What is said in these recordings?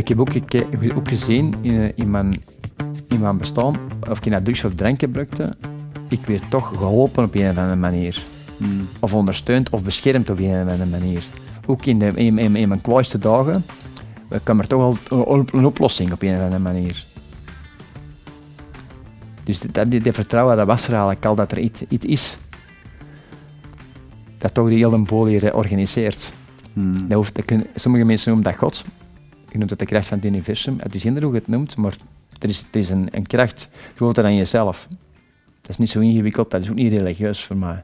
ik heb ook, gezien in, in, mijn, in mijn bestaan, of ik naar drugs of drank gebruikte, ik werd toch geholpen op een of andere manier. Hmm. Of ondersteund of beschermd op een of andere manier. Ook in, de, in, in, in mijn kwaaiste dagen eh, kwam er toch al een, een oplossing op een of andere manier. Dus dat, die, die vertrouwen, dat was er eigenlijk al, dat er iets, iets is. Dat toch de hele boel hier eh, organiseert. Hmm. Dat hoeft, dat kun- sommige mensen noemen dat God. Je noemt dat de kracht van het universum. Het is eender hoe je het noemt, maar er is, een kracht groter dan jezelf. Dat is niet zo ingewikkeld, dat is ook niet religieus voor mij.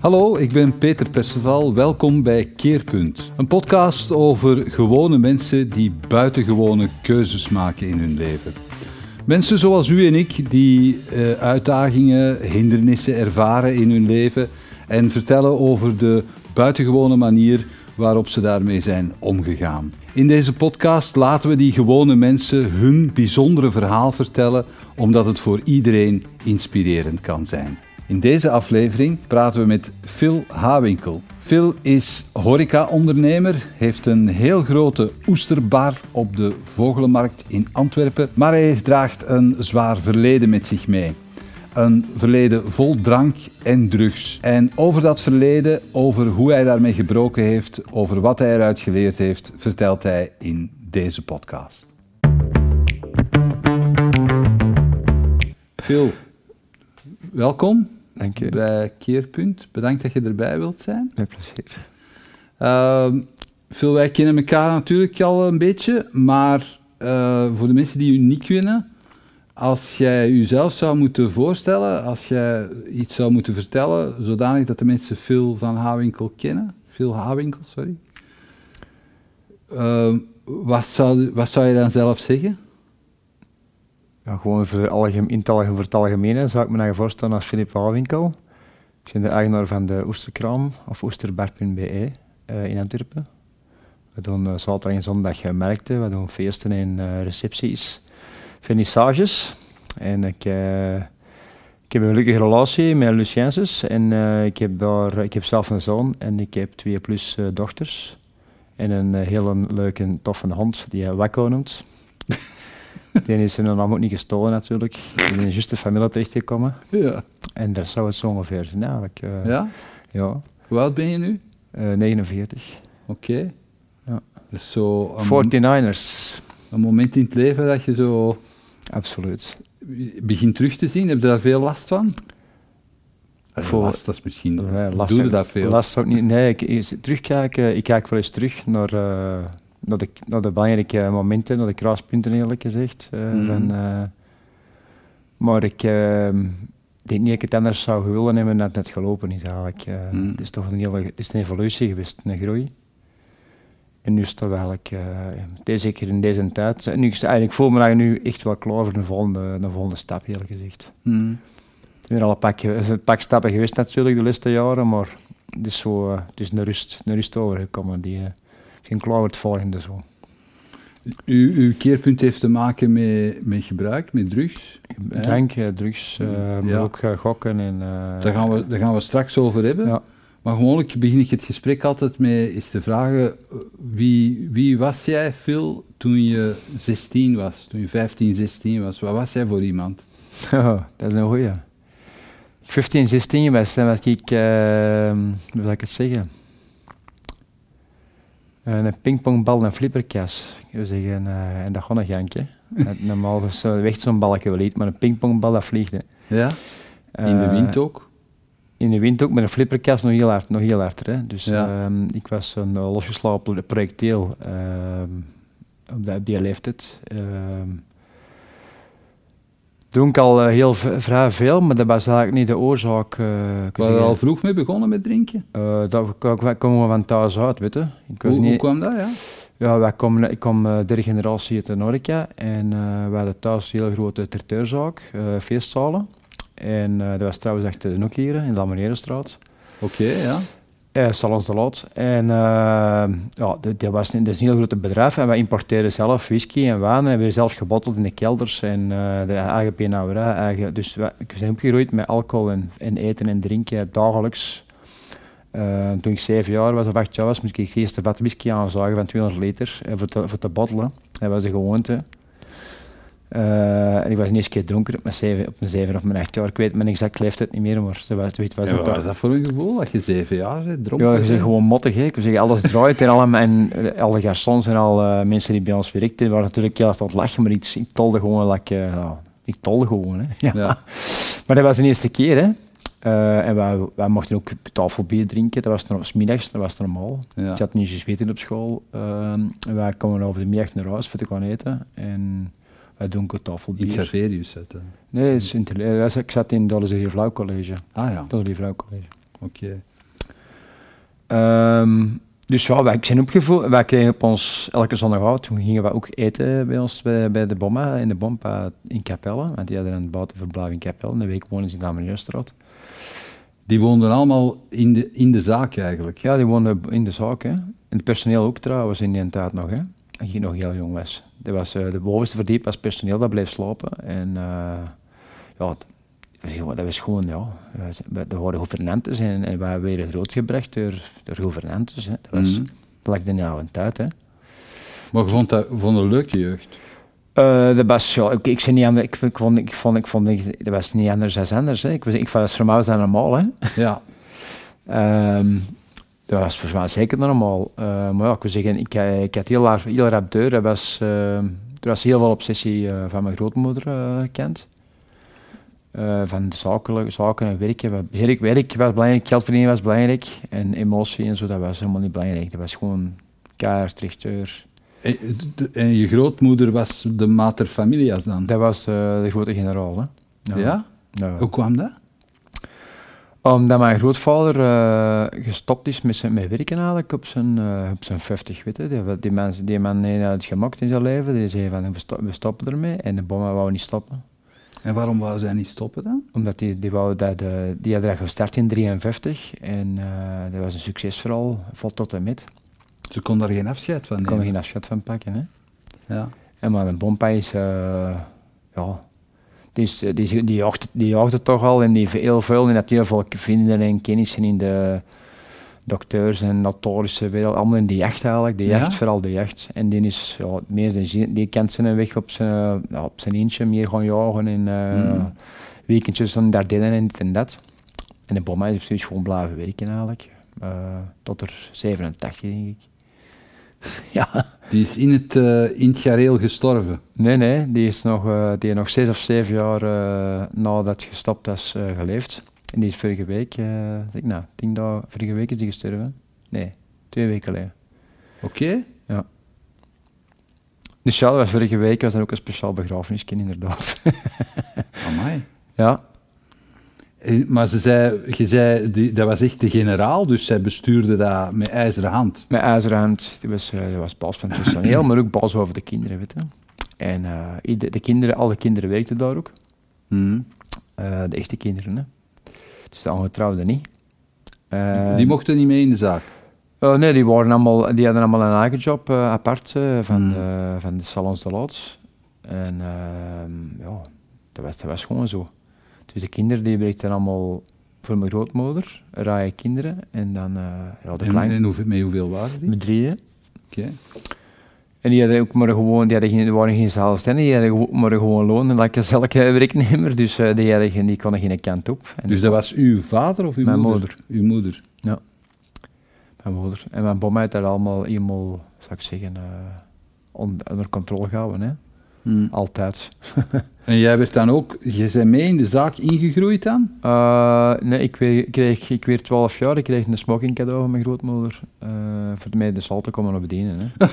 Hallo, ik ben Peter Perceval. Welkom bij Keerpunt. Een podcast over gewone mensen die buitengewone keuzes maken in hun leven. Mensen zoals u en ik die eh, uitdagingen, hindernissen ervaren in hun leven en vertellen over de buitengewone manier waarop ze daarmee zijn omgegaan. In deze podcast laten we die gewone mensen hun bijzondere verhaal vertellen, omdat het voor iedereen inspirerend kan zijn. In deze aflevering praten we met Phil Hawinkel. Phil is horeca-ondernemer, heeft een heel grote oesterbar op de Vogelenmarkt in Antwerpen, maar hij draagt een zwaar verleden met zich mee. Een verleden vol drank en drugs. En over dat verleden, over hoe hij daarmee gebroken heeft, over wat hij eruit geleerd heeft, vertelt hij in deze podcast. Phil, welkom Dank u. bij Keerpunt. Bedankt dat je erbij wilt zijn. Met plezier. Ehm Phil, wij kennen elkaar natuurlijk al een beetje, maar eh, voor de mensen die u niet kennen, als jij jezelf zou moeten voorstellen, als jij iets zou moeten vertellen, zodanig dat de mensen Phil van Hawinkel kennen, Phil Hawinkel, sorry, Ehm, wat, zou, wat zou je dan zelf zeggen? Ja, gewoon voor, algemeen, in het algemeen, zou ik me nou voorstellen als Filip Waalwinkel. Ik ben de eigenaar van de Oesterkraam, of oesterbar.be eh, in Antwerpen. We doen uh, zaterdag en zondag eh, markten, we doen feesten en recepties, vernissages. En ik, eh, ik heb een gelukkige relatie met Lucienses en eh, ik, heb daar, ik heb zelf een zoon en ik heb twee plus eh, dochters. En een hele leuke, toffe hond die hij Wakko noemt. Die is zijn naam ook niet gestolen natuurlijk. Die is in een juiste familie terechtgekomen. Ja. En daar zou het zo ongeveer zijn eigenlijk. eh, ja? ja. Hoe oud ben je nu? Eh, 49. Oké. Ja. Dus zo een, mom- 49ers. een moment in het leven dat je zo Absoluut. begint terug te zien. Heb je daar veel last van? Voor- last, dat is misschien... Nee, last doe je dat veel? Last ook niet. Nee, ik, ik, terugkijken, ik kijk wel eens terug naar, eh, naar, de, naar de belangrijke momenten, naar de kruispunten eerlijk gezegd. eh, Mhm. van, eh, maar ik eh, denk niet dat ik het anders zou willen hebben dat het net gelopen is eigenlijk. Mhm. Het is toch een, hele, het is een evolutie geweest, een groei. En nu is het eigenlijk, eh, deze, zeker in deze tijd, nu, is het eigenlijk, ik voel me nu echt wel klaar voor een volgende, een volgende stap eerlijk gezegd. Hmm. Er zijn al een pak, een pak stappen geweest natuurlijk de laatste jaren, maar het is, zo, eh, het is een, rust, een rust overgekomen. Die, eh, ik ben klaar voor het volgende zo. U, uw keerpunt heeft te maken met, met gebruik, met drugs. Drank, drugs, eh, maar ook gokken en... Daar gaan, we, daar gaan we straks over hebben. Ja. Maar gewoonlijk begin ik het gesprek altijd met is te vragen, eh, wie, wie was jij, Phil, toen je 16 was, toen je 15, 16 was? Wat was jij voor iemand? Oh, dat is een goeie. 15, 16 was, dan was ik, eh, hoe zal ik het zeggen? Eh, een pingpongbal en een flipperkas. Ik wil zeggen, eh, en dat gewoon een gankje. Normaal zo, echt zo'n balkje wel iets, maar een pingpongbal dat vliegt. hè. Ja? In de Eh, wind ook? In de wind ook, met een flipperkast nog heel hard, nog heel hard. Hè. Dus Ja. ehm, ik was een uh, losgeslagen projectiel ehm, op, die, op die leeftijd. Ehm dronk al eh, heel vrij veel, maar dat was eigenlijk niet de oorzaak. eh, We zeg, waren al vroeg mee begonnen met drinken. eh, dat komen we van thuis uit, weet je. Ik was Hoe, hoe niet, kwam dat, ja? ja, wij komen, ik kom eh, derde generatie uit de Norca en eh we hadden thuis een hele grote terteurzaak, eh, feestzalen. En eh, dat was trouwens achter de Noek hier, in de Lamonierenstraat. Oké, ja. Ja, Salons de Lot. En eh, ja, dat, dat was een, dat is een heel groot bedrijf en wij importeren zelf whisky en wijn en hebben we zelf gebotteld in de kelders en eh, de eigen penauwerij. Eigen, dus we zijn opgegroeid met alcohol en, en eten en drinken dagelijks. Eh, toen ik zeven jaar was of acht jaar was, moest ik eerst de vat whisky aanzagen van 200 liter eh, voor, te, voor te bottelen. Dat was de gewoonte. Eh, en ik was niet eens keer dronken op mijn, zeven, op mijn zeven of mijn acht jaar. Ik weet mijn exact leeftijd niet meer, maar was, weet, was Ja, het wat was dat voor een gevoel, dat je zeven jaar bent, dronken Ja, je bent? gewoon mottig. Hè. Ik zeggen, alles draait en alle, en eh, alle garçons en al eh, mensen die bij ons werkten, waren natuurlijk heel hard aan het lachen, maar ik, ik tolde gewoon, like, ja, ik tolde gewoon. Hè. Ja. Ja. Maar dat was de eerste keer. Hè. En wij, wij mochten ook tafelbier drinken, dat was, no- 's middags, dat was normaal. Ja. Ik had niet gezeten op school. Ehm, en wij kwamen over de middag naar huis voor te gaan eten. En wij dronken tafelbier. Je het. hè. Nee, is Tele- eh, ik zat in Dollezeer Vrouw College. Ah ja, Dollezeer Vrouw College. oké. Ehm, dus ja, wij zijn opgevoed. Wij kregen op ons elke zondagavond. Toen gingen we ook eten bij ons bij, bij de Bomma in de Bompa in Capelle. Want die hadden een buitenverblijf in Capelle. Een week wonen ze in de. Die woonden allemaal in de, in de zaak eigenlijk. Ja, die woonden in de zaak. Hè. En het personeel ook trouwens in die tijd nog. Hè. Als je nog heel jong was. Dat was eh, de bovenste verdiep was personeel dat bleef slapen. En eh, ja, dat was gewoon- ja, er waren gouvernantes en, en wij werden grootgebracht door, door gouvernantes. Hè. Dat was dat lag de oude tijd. Hè. Maar je vond dat vond een leuke jeugd. Eh, dat was, ja, ik, ik, zei niet anders, ik, ik vond, ik vond, ik vond, ik, dat was niet anders dan anders. Hè. Ik, was, ik was voor mij was dat normaal. Hè. Ja. Ehm, dat was voor mij zeker normaal. Eh, maar ja, ik wil zeggen, ik, eh, ik had heel, raar- heel rap deur. Er was, eh, er was heel veel obsessie van mijn grootmoeder gekend. Van de zaken en werk. Werk, werk was belangrijk, geld verdienen was belangrijk. En emotie en zo, dat was helemaal niet belangrijk. Dat was gewoon keihard rechtdeur. En, je grootmoeder was de mater familias dan? Dat was de grote generaal. Hè. Ja? Ja. Hoe kwam dat? Omdat mijn grootvader eh, gestopt is met, zijn, met werken eigenlijk op zijn, eh, op zijn 50, weet je. Die, die, man, die man heeft het gemaakt in zijn leven. Die zei van, we, we stoppen ermee. En de bommen wou niet stoppen. En waarom wou zij niet stoppen dan? Omdat die, die, wou dat, eh, die had dat gestart in 53. En dat was een succesverhaal, vol tot en met. Ze kon daar geen afscheid van Daar kon er geen afscheid van pakken. Hè. Ja. En maar een bompa is, ja, die, is, die, die, die toch al en die heel veel, en dat heel veel vrienden en kennissen in de dokteurs en notarische wereld, allemaal in de jacht eigenlijk, de Ja? jacht, vooral de jacht. En die is, ja, meer die kent zijn weg op zijn, op zijn eentje, meer gaan jagen en eh, Mhm. weekendjes dan daar en dit en dat. En de bomma is precies gewoon blijven werken eigenlijk, eh, tot er 87 denk ik. ja. Die is in het, eh, in het gareel gestorven. Nee, nee, die is nog, eh, die heeft nog zes of zeven jaar eh, nadat het gestopt is geleefd. En die is vorige week, ik nou, tien dagen, vorige week is die gestorven. Nee, twee weken geleden. Oké? Dus ja, dat was vorige week, was dan ook een speciaal begrafeniskind inderdaad. Amai. ja, Maar ze zei, je zei, die, dat was echt de generaal, dus zij bestuurde dat met ijzeren hand. met ijzeren hand, die was, eh, die was baas van het personeel, maar ook baas over de kinderen, weet je. En eh, de kinderen, alle kinderen werkten daar ook. Eh, de echte kinderen, hè. Dus de ongetrouwden niet. Eh, die mochten niet mee in de zaak. Oh, nee, die, waren allemaal, die hadden allemaal een eigen job eh, apart eh, van, Hmm. de, van de salons de loods. En ehm, ja, dat was, dat was gewoon zo. Dus de kinderen die werkten allemaal voor mijn grootmoeder, raaie kinderen. En dan, eh, ja, de En, kleine, en hoeveel, met hoeveel waren die? met drieën. Oké. En die hadden ook maar gewoon, die, hadden geen, die waren geen zelfstandigen, die hadden gewoon- maar gewoon loon, en like elke werknemer. Dus eh, die, hadden geen, die konden geen kant op. En Dus dat was uw vader of uw Mijn moeder? moeder. Uw moeder. Mijn moeder. En mijn bom had dat allemaal helemaal, zou ik zeggen, eh, on- onder controle gehouden. Hè. Mhm. Altijd. En jij werd dan ook, je bent mee in de zaak ingegroeid dan? Eh, nee, ik, kreeg, ik werd 12 jaar, ik kreeg een smoking cadeau van mijn grootmoeder. eh voor mij de sal te komen bedienen. Hè.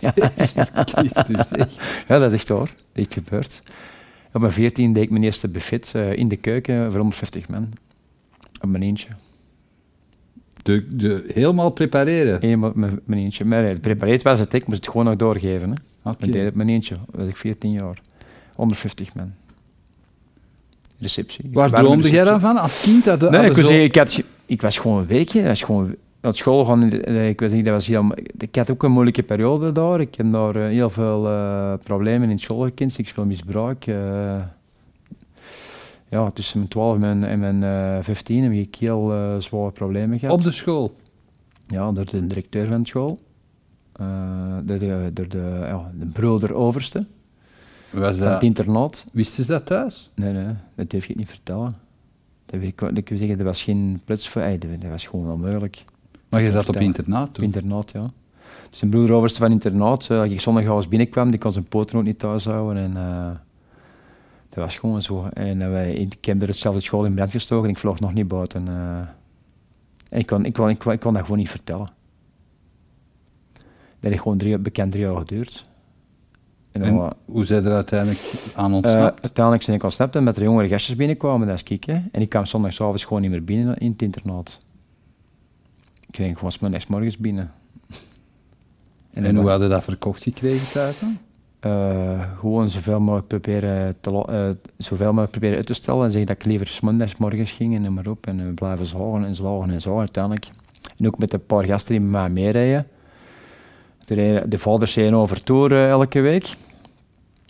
Echt. ja, dat is echt is echt gebeurd. Op mijn 14 deed ik mijn eerste buffet eh, in de keuken voor 150 man. Op mijn eentje. De, de, helemaal prepareren. Op mijn, mijn eentje. Maar nee, geprepareerd was het, ik moest het gewoon nog doorgeven. Hè. Oké. Ik deed het op mijn eentje, was ik 14 jaar. 150 man. Receptie. Waar droomde jij dan van als kind? Dat Nee, ik, was, ik, had, ge- ik was gewoon werken. Dat was gewoon naar school gaan. Ik, was, niet- dat was heel, ik had ook een moeilijke periode daar. Ik heb daar eh, heel veel eh, problemen in school gekend. Seksueel misbruik. eh ja, tussen mijn 12 en mijn, en mijn eh, 15 heb ik heel eh, zware problemen gehad. Op de school? Ja, door de directeur van de school. Eh, door de, door de, ja, de broeder overste Was van het internaat. wisten ze dat thuis? Nee, nee, dat durf ik niet vertellen. Dat ik, zeggen, dat was geen plots voor, dat dat was gewoon onmogelijk. Maar je zat op internaat Op toen? internaat, ja. Dus een broeder overste van internaat, als ik zondagavond binnenkwam, die kon zijn poten ook niet thuis houden. En, dat was gewoon zo. En eh, wij, ik heb er hetzelfde school in brand gestoken en ik vloog nog niet buiten. en ik, kon, ik, kon, ik, kon, ik kon dat gewoon niet vertellen. Dat heeft gewoon drie, bekend drie jaar geduurd. En, hoe zijn er uiteindelijk aan eh, ontsnapt? uiteindelijk zijn ik ontsnapt en met de jongere gastjes binnenkwamen, dat is kiek. En ik kwam zondagsavonds gewoon niet meer binnen in het internaat. Ik ging gewoon middags morgens binnen. en hoe hadden dat verkocht gekregen thuis dan? Eh, gewoon zoveel mogelijk proberen, te, eh, zoveel mogelijk proberen uit te stellen en zeggen dat ik liever 's middags morgens ging en noem maar op. En we blijven zagen en zagen en zagen uiteindelijk. En ook met een paar gasten die met mij meerijden. De, vaders rijden over toer eh, elke week.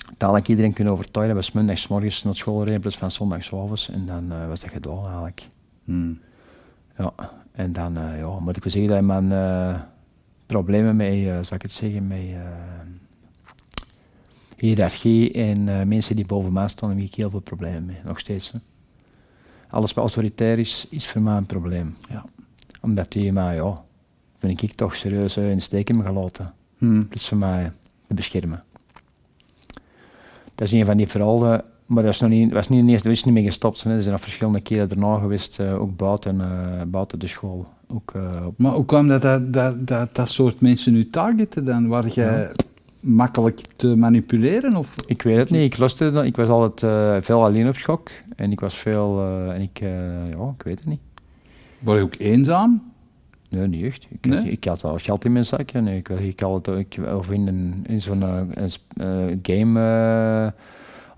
Uiteindelijk iedereen kunnen overtuigen dat we 's middags morgens naar school rijden plaats van zondagsavonds. En dan eh, was dat gedaan eigenlijk. Hmm. Ja, en dan eh, ja, moet ik wel zeggen dat eh, problemen met, eh zal ik het zeggen, met eh, hiërarchie en eh, mensen die boven staan, heb ik heel veel problemen mee, nog steeds. Hè. Alles wat autoritair is, is voor mij een probleem. Ja. Omdat die mij, ja, vind ik toch serieus eh, in de steek hebben gelaten. Hmm. Dat is voor mij te beschermen. Dat is een van die verhalen, maar dat is nog niet, was niet, dat is niet meer gestopt. Hè. Er zijn nog verschillende keren daarna geweest, eh, ook buiten, eh, buiten de school. Ook, eh, Maar hoe kwam dat dat, dat, dat dat soort mensen nu targeten dan? Waar jij makkelijk te manipuleren? Of? ik weet het niet, ik dan- ik was altijd eh, veel alleen op schok. En ik was veel, eh, en ik, eh, ja, ik weet het niet. Word je ook eenzaam? Nee, niet echt. Ik, Nee? ik had al geld in mijn zak. Ik, ik had het, ik, of in, een, in zo'n game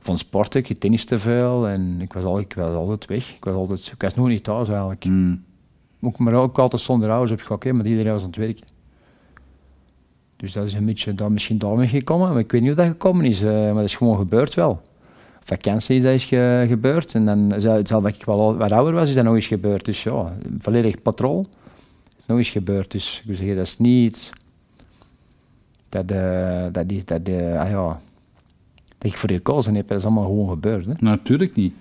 van sport, ik tennis te veel. En ik was, al, ik was altijd weg. Ik was, altijd, ik was nog niet thuis eigenlijk. Hmm. Ook, maar ook altijd zonder ouders op schok, hè, want iedereen was aan het werken. Dus dat is een beetje dan misschien daarmee gekomen. Maar ik weet niet hoe dat gekomen is, eh, maar dat is gewoon gebeurd wel. Vakantie is dat ge- gebeurd. En dan, zelfs dat ik wel wat ouder was, is dat nog eens gebeurd. Dus ja, volledig patrol. Nog eens gebeurd. Dus ik wil zeggen, dat is niet... Dat, eh, dat, die, dat, eh, ah ja, dat ik voor gekozen heb. Dat is allemaal gewoon gebeurd. Hè. Natuurlijk niet.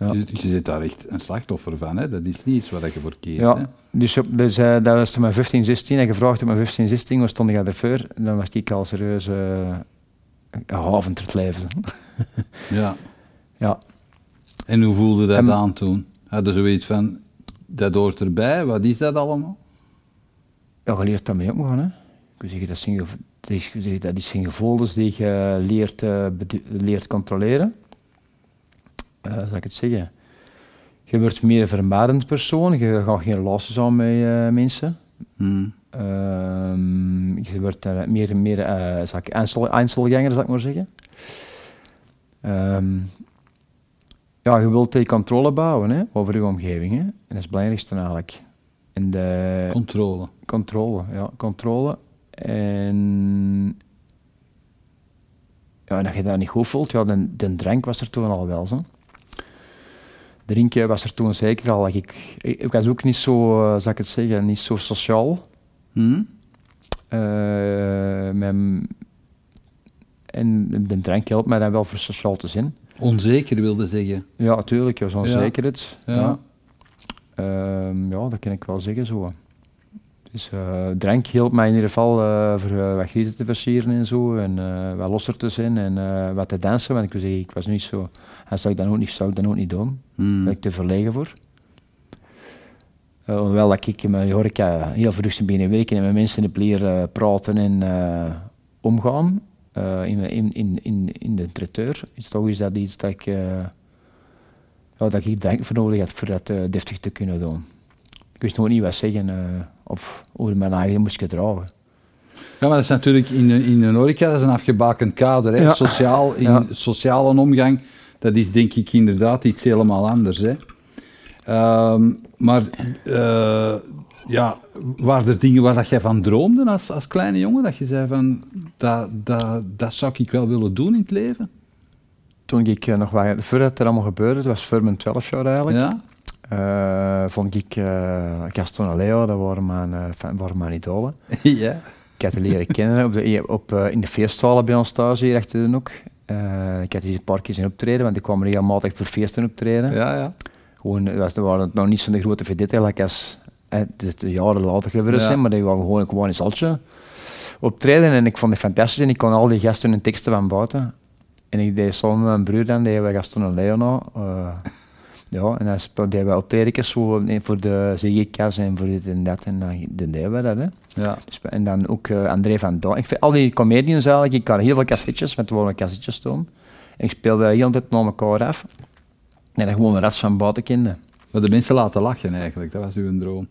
Ja. Je, je zit daar echt een slachtoffer van. Hè? Dat is niet iets waar je voor keert. Hè? Ja, dus, op, dus eh, dat was toen mijn 15, 16. En gevraagd op mijn 15, 16, waar stond ik aan de dan was ik al serieus uh, een haven ter leven. ja. ja. En hoe voelde dat En- aan toen? Hadden zoiets van, dat hoort erbij, wat is dat allemaal? ja, je leert daarmee omgaan. Hè. Ik wil zeggen, dat, zijn dat, is, dat zijn gevoelens die je leert, eh, leert controleren. Eh zal ik het zeggen? Je wordt meer een vermadend persoon. Je gaat geen relaties aan met eh, mensen. Hmm. Ehm, je wordt meer en meer eh, zal ik, zal ik maar zeggen. Ehm, ja, je wilt die controle bouwen hè, over je omgeving. Hè. En dat is het belangrijkste eigenlijk. En de Controle. controle, ja, controle. En, ja, en als je dat niet goed voelt, ja, de drank was er toen al wel. Zo. Drinken was er toen zeker al. Ik, ik, ik was ook niet zo, zal ik het zeggen, niet zo sociaal. Hmm? Eh, mijn, en de drank helpt mij dan wel voor sociaal te zijn. Onzeker wilde zeggen. Ja, natuurlijk, ja, zo'n Ja. zekerheid. Ja. Ja. Ehm, ja, dat kan ik wel zeggen zo. Dus eh, drank hielp mij in ieder geval voor wat grieten te versieren en zo. En wat losser te zijn en wat te dansen. Want ik, wil zeggen, ik was niet zo... En zou ik dat ook niet, zou ik dat ook niet doen. Hmm. Daar ben ik te verlegen voor. Eh, hoewel dat ik in mijn horeca heel vroeg ben beginnen werken en met mensen heb leren praten en eh, omgaan. eh, in, in, in, in, in de traiteur is toch is dat iets dat ik, eh, ja, dat ik drank voor nodig had voor dat eh, deftig te kunnen doen. Ik wist nog niet wat zeggen eh, of hoe mijn eigen moest gedragen. Ja, maar dat is natuurlijk in in de horeca, dat is een afgebakend kader. Hè? Ja. Sociaal, in Ja. sociale omgang, dat is denk ik inderdaad iets helemaal anders. Hè? Ehm, maar eh, ja, waren er dingen waar dat jij van droomde als, als kleine jongen? Dat je zei van, dat, dat, dat zou ik wel willen doen in het leven? toen ik uh, nog, waar, voordat het er allemaal gebeurde, het was voor mijn 12 jaar eigenlijk, Ja? eh, vond ik uh, Gaston en Leo, dat waren mijn, uh, waren mijn idolen. ja. Ik had die leren kennen op de, op, eh, in de feestzalen bij ons thuis hier achter de hoek. Eh, ik had die een paar keer optreden, want die kwamen regelmatig voor feesten optreden. Ja, ja. Gewoon, het was, er waren nog niet zo'n grote vedette like als eh, het is de jaren later gebeurd Ja. zijn, maar die waren gewoon, gewoon een zaltje optreden en ik vond het fantastisch en ik kon al die gasten hun teksten van buiten. En ik deed samen met mijn broer dan, deden we Gaston en Leona. eh, ja, en dan deden we optredens nee, voor de ZGK's en voor dit en dat en dan deden we dat. Hè. Ja. Dus, en dan ook eh, André van Daan. Ik vind al die comedians eigenlijk, ik had heel veel cassettes, met gewoon cassettes toen. En ik speelde heel de tijd naar elkaar af. En dan gewoon een rest van buiten kende. Maar de mensen laten lachen eigenlijk, dat was uw droom.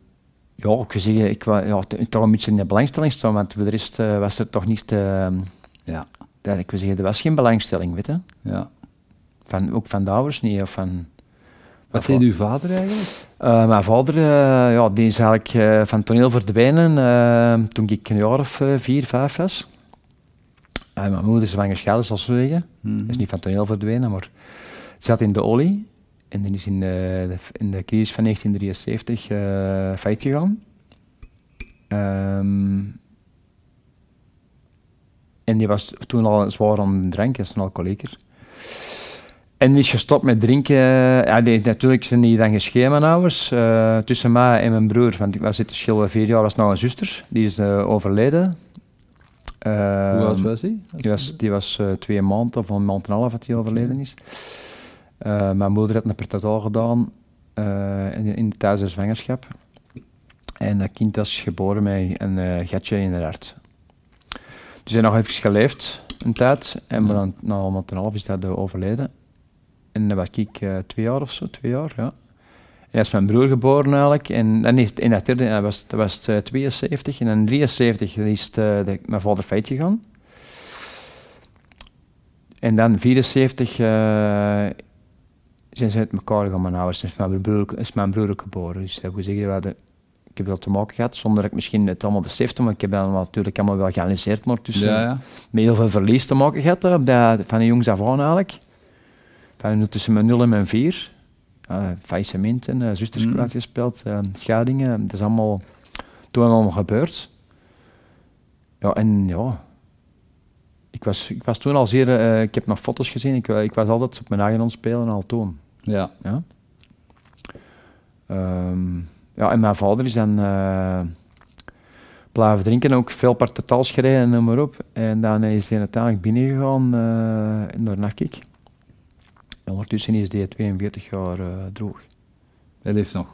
Ja, ik wil zeggen, ik was ja, toch een beetje in de belangstelling staan, want voor de rest eh, was er toch niets te... ehm, Ja. dat, ik wil zeggen, er was geen belangstelling, weet je. ja. Van, ook van de ouders niet, of van... Wat van- deed uw vader eigenlijk? Eh, mijn vader eh, ja, die is eigenlijk eh, van toneel verdwenen toen ik een jaar of vier, vijf was. En mijn moeder is zwanger gescheiden, zal ik zo zeggen. Mhm. is niet van toneel verdwenen, maar ze zat in de olie. En die is in de, in de crisis van 1973 eh failliet gegaan. Ehm, en die was toen al zwaar aan het dranken, is een alcoholieker. En is gestopt met drinken. Ja, die, natuurlijk zijn die dan gescheiden, mijn ouders. eh, tussen mij en mijn broer, want ik was zitten schillen vier jaar, was nog een zuster. Die is eh, overleden. Hoe oud Ehm, was hij? die was, die was eh, twee maanden of een maand en een half dat hij overleden is. Eh, mijn moeder had een pertotaal gedaan eh, in, in tijdens de zwangerschap. En dat kind was geboren met een eh, gatje in het hart. Dus hij nog even geleefd, een tijd. En dan, na een maand en een half is dat eh, overleden. En dan was ik eh, twee jaar of zo, twee jaar, ja. En hij is mijn broer geboren eigenlijk. En dan is, in dat derde, dat was, dat was eh, 72. En in 73 is eh, de- mijn vader feit gegaan. En dan 74 eh, zijn ze uit elkaar gaan, mijn ouders. Is mijn broer, is mijn broer ook geboren. Dus dat wil zeggen, ik heb dat te maken gehad, zonder dat ik misschien het allemaal besefte, maar ik heb dat natuurlijk allemaal wel geanalyseerd, maar tussen Ja, ja. met heel veel verlies te maken gehad, hè, op dat, van de jongs af aan eigenlijk. Van tussen mijn 0 en mijn 4. Uh, faillissementen, uh, zusters Mm. kwijtgespeeld, uh, scheidingen, dat is allemaal toen allemaal gebeurd. Ja, en ja, ik was, ik was toen al zeer, eh, ik heb nog foto's gezien, ik, ik was altijd op mijn eigen ontspelen al toen. Ja. Ja. Ehm, ja, en mijn vader is dan eh blijven drinken, ook veel partetaals gereden en noem maar op. En dan is hij uiteindelijk binnengegaan eh en daar nak ik. En ondertussen is hij 42 jaar eh, droog. Hij leeft nog.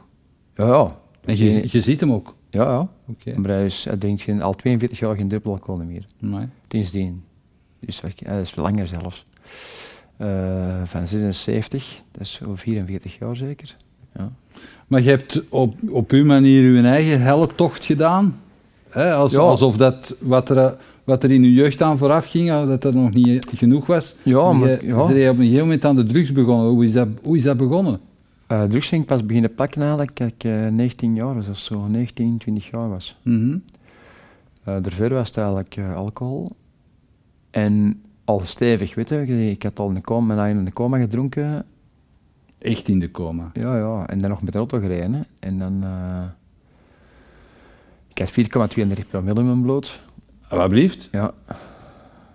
Ja, ja. En je, je ziet hem ook. Ja, ja. Oké. Maar hij is, hij drinkt geen- al 42 jaar geen druppel alcohol meer. Nee. Sindsdien. Dus wat- hij is langer zelfs. Eh, van 76, dat is zo 44 jaar zeker. Ja. Maar je hebt op, op uw manier uw eigen heltocht gedaan. Hè? Als, Ja. Alsof dat wat er, wat er in uw jeugd aan vooraf ging, eh, dat er nog niet genoeg was. Ja, maar- je, ja. je bent op een gegeven moment aan de drugs begonnen. Hoe is dat, hoe is dat begonnen? Uh, drugs ging ik pas beginnen pakken eigenlijk dat ik eh, 19 jaar was of zo, 19, 20 jaar was. Mhm. Uh, daarvoor was het eigenlijk eh, alcohol. En al stevig, weet je. Ik had al een coma, mijn eigen in de coma gedronken. Echt in de coma. Ja, ja. En dan nog met de auto gereden. Hè. En dan... eh, ik had 4,32 promille in mijn bloed. Alsjeblieft. Ja.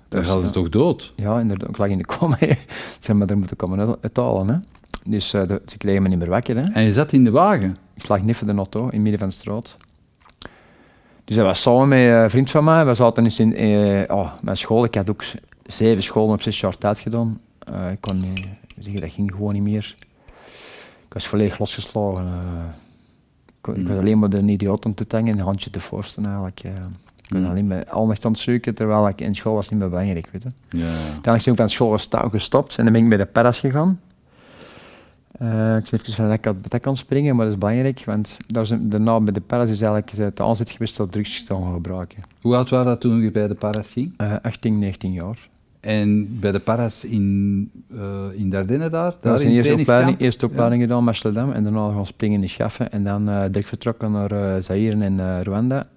Dan Dus, gaat het toch dood? Ja, inderdaad. Ik lag in de coma. Ze hebben me er moeten komen uit- uithalen. Hè. Dus eh, de- ze kregen me niet meer wakker. Hè. En je zat in de wagen. Ik lag net voor de auto in het midden van de straat. Dus dat was samen met een vriend van mij. We zaten eens in eh, oh, mijn school. Ik had ook zeven scholen op zes jaar tijd gedaan. Eh, ik kon niet zeggen, dat ging gewoon niet meer. Ik was volledig losgeslagen. ik, ik was alleen maar de idioot om te tangen en een handje te forsten eigenlijk. Eh. ik was alleen maar aandacht aan het zoeken, terwijl ik in school was niet meer belangrijk. Weet je. Ja. Uiteindelijk ben ik van school gestopt en dan ben ik bij de paras gegaan. Eh, ik even van dat ik uit het kan springen, maar dat is belangrijk, want daar zijn, daarna bij de paras is eigenlijk eh, de aanzet geweest tot drugs te gaan gebruiken. Hoe oud waren dat toen je bij de Paras ging? Eh 18, 19 jaar. En bij de Paras in, eh in Dardenne daar? Daar was in een eerste opleiding, eerste opleiding gedaan, Amsterdam, en daarna gaan springen in Schaffen en dan eh direct vertrokken naar eh Zaire en eh, Rwanda.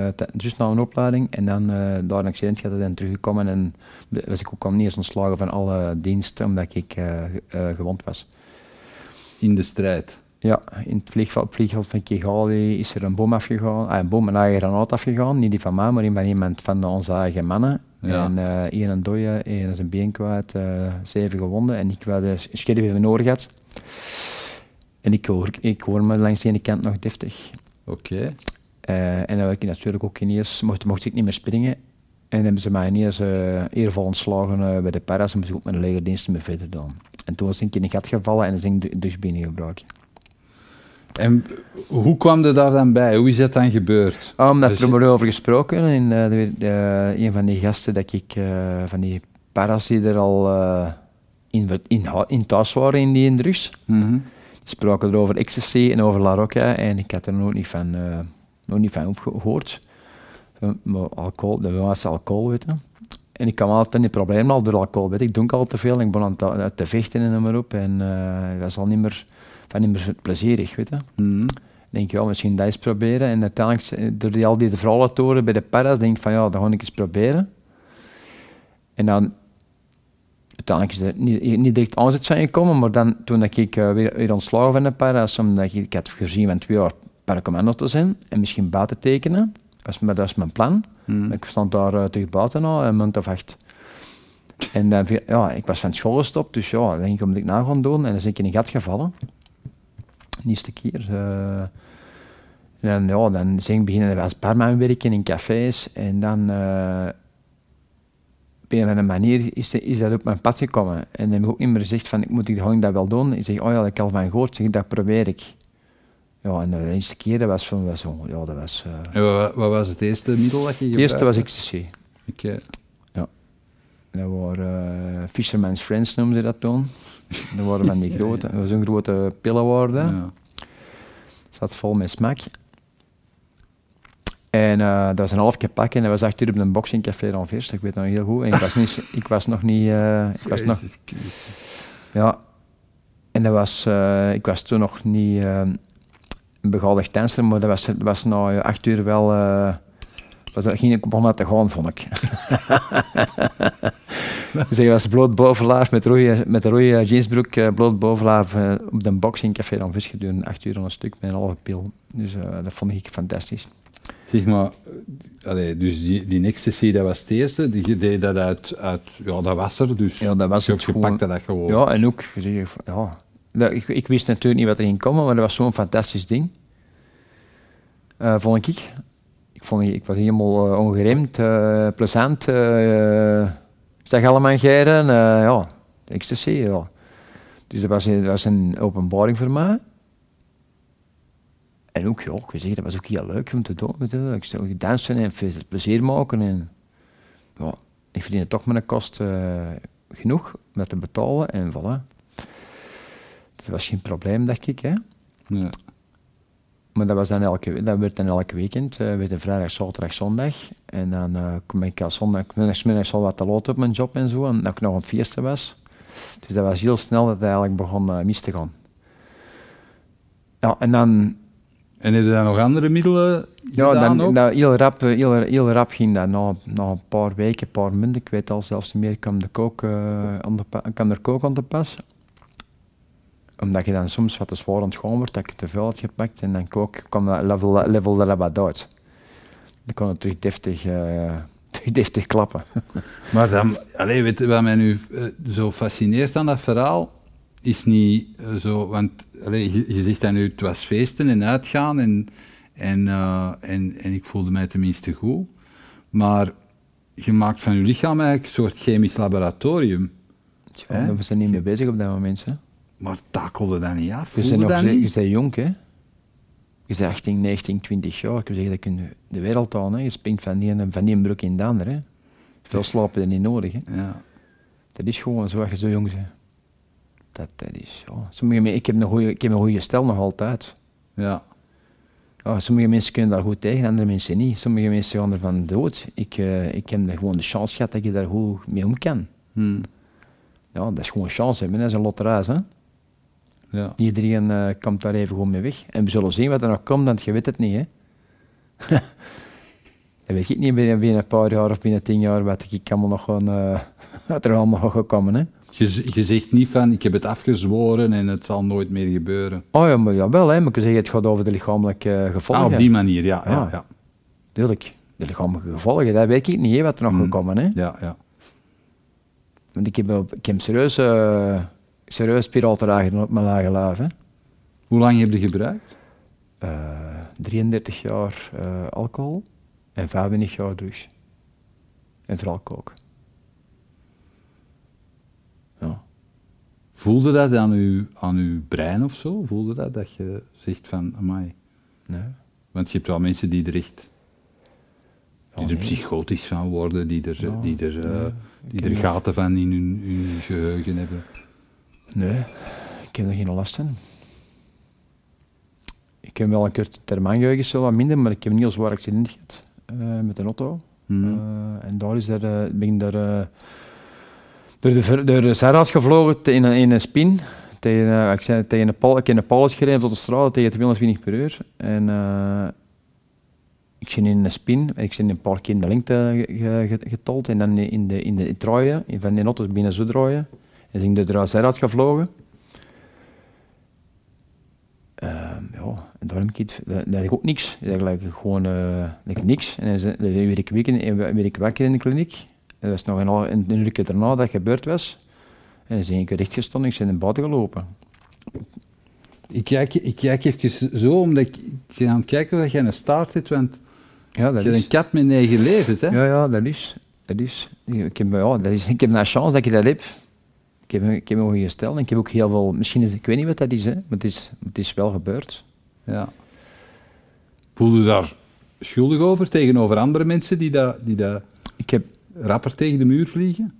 Eh, juist na een opleiding. En dan eh, daar een accident gehad en teruggekomen. En was ik ook al niet eens ontslagen van alle diensten, omdat ik eh, ge- gewond was. In de strijd. Ja, in het vliegveld, vliegveld van Kigali is er een boom afgegaan. Ah, een boom, een eigen granaat afgegaan. Niet die van mij, maar die van iemand van onze eigen mannen. Ja. En eh één een dode, één is een been kwijt, zeven gewonden. En ik had een scherf even nodig gehad. En ik hoor, ik hoor me langs de ene kant nog deftig. Oké. Eh, en dan werd ik natuurlijk ook ineens, mocht, mocht ik niet meer springen. En hebben ze mij ineens uh, eervol ontslagen eh, bij de paras en moest ik ook de legerdiensten meer verder doen. En toen was ik in een gat gevallen en dan ik dus binnengebruikt. En hoe kwam er daar dan bij? Hoe is dat dan gebeurd? Oh, omdat Dus er je- wordt over gesproken eh, de, de- een van die gasten dat ik, eh, van die paras die er al eh, in, in, in thuis waren in die drugs. Mhm. Die spraken er over ecstasy en over La Rocca en ik had er nog niet van, eh, nog niet van gehoord. Van, maar alcohol, de was alcohol, weet je. En ik kwam altijd in die problemen al door alcohol, weet je. Ik dronk al te veel en ik begon aan te, te vechten en maar op. En eh, het was al niet meer, van niet meer plezierig, weet je. Ik denk, ja, misschien dat eens proberen. En uiteindelijk, eh, door die, al die horen bij de paras, denk ik van, ja, dat ga ik eens proberen. En dan, uiteindelijk is er niet, niet direct aanzet zijn gekomen, maar dan, toen dat ik eh, weer, weer ontslagen van de paras, omdat ik, ik had gezien van twee jaar paracommando te zijn en misschien buiten tekenen, dat is, mijn- dat is mijn plan. Mhm. Ik stond daar uh, terug buiten al, een maand of acht. En dan, ja, ik was van school gestopt, dus ja, dan denk ik, moet ik na gaan doen? En dan ben ik in een gat gevallen. De eerste keer. eh. en dan, ja, dan ben ik beginnen als barman werken in cafés. En dan, eh, op een of andere manier, is, de- is dat op mijn pad gekomen. En dan heb ik ook niet meer gezegd van, ik moet ik dat wel doen? Ik zeg, oh ja, dat heb ik al van gehoord. Zeg, dat probeer ik. Ja, en de eerste keer, dat was van, was zo, ja, dat was... En wat, wat was het eerste middel dat je het eerste was ecstasy. Oké. Dat waren eh, Fisherman's Friends noemden ze dat toen. Dat waren van die grote, dat was een grote pillen waren. Ja. Zat vol met smak. En eh, dat was een half keer pakken en dat was uur op een boxingcafé dan first. Ik weet nog heel goed. En ik was, niet, ik was nog niet... ik was nog, ja. En dat was, ik was toen nog niet een begadigd danser, maar dat was, was na eh, acht uur wel... was, dat ging ik begonnen te gaan, vond ik. dus ik was bloot bovenlaaf met rode, met een rode jeansbroek, eh, bloot bovenlaaf eh, op de boxingcafé dan vis gedurende acht uur aan een stuk met een halve pil. Dus dat vond ik fantastisch. Zeg maar, allee, dus die, die ecstasy, dat was het eerste. Die, deed dat uit, uit, ja, dat was er dus. Ja, dat was je, het je gewoon. pakte dat gewoon. Ja, en ook, van, ja, dat, ik, ik wist natuurlijk niet wat er ging komen, maar dat was zo'n fantastisch ding. Eh, vond ik. Ik, vond, ik was helemaal eh, ongeremd, eh, plezant. eh zag allemaal geiren, eh ja, ecstasy, ja. Dus dat was, een- dat was een openbaring voor mij. En ook, ja, ik zeggen, dat was ook heel leuk om te doen. Ik dansen en plezier maken. En, ja, ik verdiende toch mijn kost genoeg dat te betalen en voilà. Dat was geen probleem, dacht ik. Hè. Ja. Maar dat, was dan elke, dat werd dan elke weekend. eh werd vrijdag, zaterdag, zondag. En dan eh kom ik als zondag, middags al wat te laat op mijn job en zo. En dat ik nog aan het feesten was. Dus dat was heel snel dat het eigenlijk begon eh, mis te gaan. Ja, en dan En heb je dan nog andere middelen ja, gedaan dan, ook? dan heel, rap, heel, heel rap ging dat. Na, na een paar weken, een paar maanden, ik weet al zelfs niet meer, kwam, de kook, aan de pa- kwam er kook aan te pas. Omdat je dan soms wat te zwaar aan het gaan wordt, dat ik te veel had gepakt en dan kook, kwam dat level, level dat wat uit. Dan kon het terug deftig, eh, terug deftig klappen. Maar dan, allee, weet je wat mij nu eh, zo fascineert aan dat verhaal? Is niet eh, zo, want allee, je, je zegt dan nu, het was feesten en uitgaan en, en, en, en ik voelde mij tenminste goed. Maar je maakt van je lichaam eigenlijk een soort chemisch laboratorium. Tja, we zijn niet mee bezig op dat moment. Hè. Maar takelde dat niet af? Je bent nog je bent jong, hè? Je bent 18, 19, 20 jaar. Ik wil zeggen, dat kun je de wereld aan. Hè? Je springt van die, ene- van die broek in de andere. Hè? Veel slapen er niet nodig. Hè? Ja. Dat is gewoon zo als je zo jong bent. Dat, dat is, ja. Sommige mensen, ik, heb een goeie, ik heb een goede stel nog altijd. Ja. Ja, sommige mensen kunnen daar goed tegen, andere mensen niet. Sommige mensen gaan ervan dood. Ik, eh, ik heb gewoon de chance gehad dat je daar goed mee om kan. Hm. Ja, dat is gewoon chance hebben, dat is een loterij. Hè? Ja. Iedereen eh, komt daar even gewoon mee weg. En we zullen zien wat er nog komt, want je weet het niet. Hè? Dat weet ik niet binnen, binnen een paar jaar of binnen tien jaar wat ik allemaal nog gewoon, eh, wat er allemaal nog gekomen. Hè? Je, zegt niet van, ik heb het afgezworen en het zal nooit meer gebeuren. Oh ja, maar jawel, hè. maar ik zeggen, het gaat over de lichamelijke eh, gevolgen. Ah, op die manier, ja. ja, Ja. ja. Tuurlijk, de lichamelijke gevolgen, dat weet ik niet, hè, wat er nog Mm. gekomen hè. ja, ja. Want ik heb, op- ik heb serieus, eh serieus spiraalterragen op mijn lage lijf. Hè. Hoe lang heb je gebruikt? Eh, 33 jaar eh, alcohol en 25 jaar drugs. En vooral kook. Ja. Voelde dat aan uw, aan uw brein of zo? Voelde dat dat je zegt van, amai. Nee. Want je hebt wel mensen die er echt, die er nee. psychotisch van worden, die er, Ja, die er, eh, nee, die er gaten van in hun, hun geheugen hebben. Nee, ik heb er geen last van. Ik heb wel een korte termijn geheugen, zo wat minder, maar ik heb een heel zwaar accident gehad eh, met een auto. Mhm. Eh, en daar is er, eh, ben ik daar, door, de, door de gevlogen in een, in een spin. Tegen, ik, zei, tegen een pal, ik heb een pal gereden tot de straat tegen 220 per uur. En ik zit in een spin en ik zit een paar keer in de lengte ge- ge- ge- getold. En dan in de, in de in van die auto binnen zo draaien. Ik door de zijraad gevlogen. Ehm, ja, en daarom het, dat, dat ook niks. Dat eigenlijk gewoon eh, niks. En dan werd ik, week in, en werd ik wakker in de kliniek. En dat was nog een, een, een uur daarna dat het gebeurd was. En dan ben ik recht gestonden, ik ben in buiten gelopen. Ik, kijk, ik kijk even zo, omdat ik, ik ben aan het kijken of jij een staart hebt, want Ja, je dat hebt is. een kat met negen levens, hè? Ja, ja, dat is. Dat is. Ik heb, ja, dat is, ik heb een chance dat ik dat heb. Ik heb, ik heb me gesteld en ik heb ook heel veel, misschien is, ik weet niet wat dat is, hè, maar het is, het is wel gebeurd. Ja. Voel je daar schuldig over tegenover andere mensen die dat, die dat Ik heb rapper tegen de muur vliegen?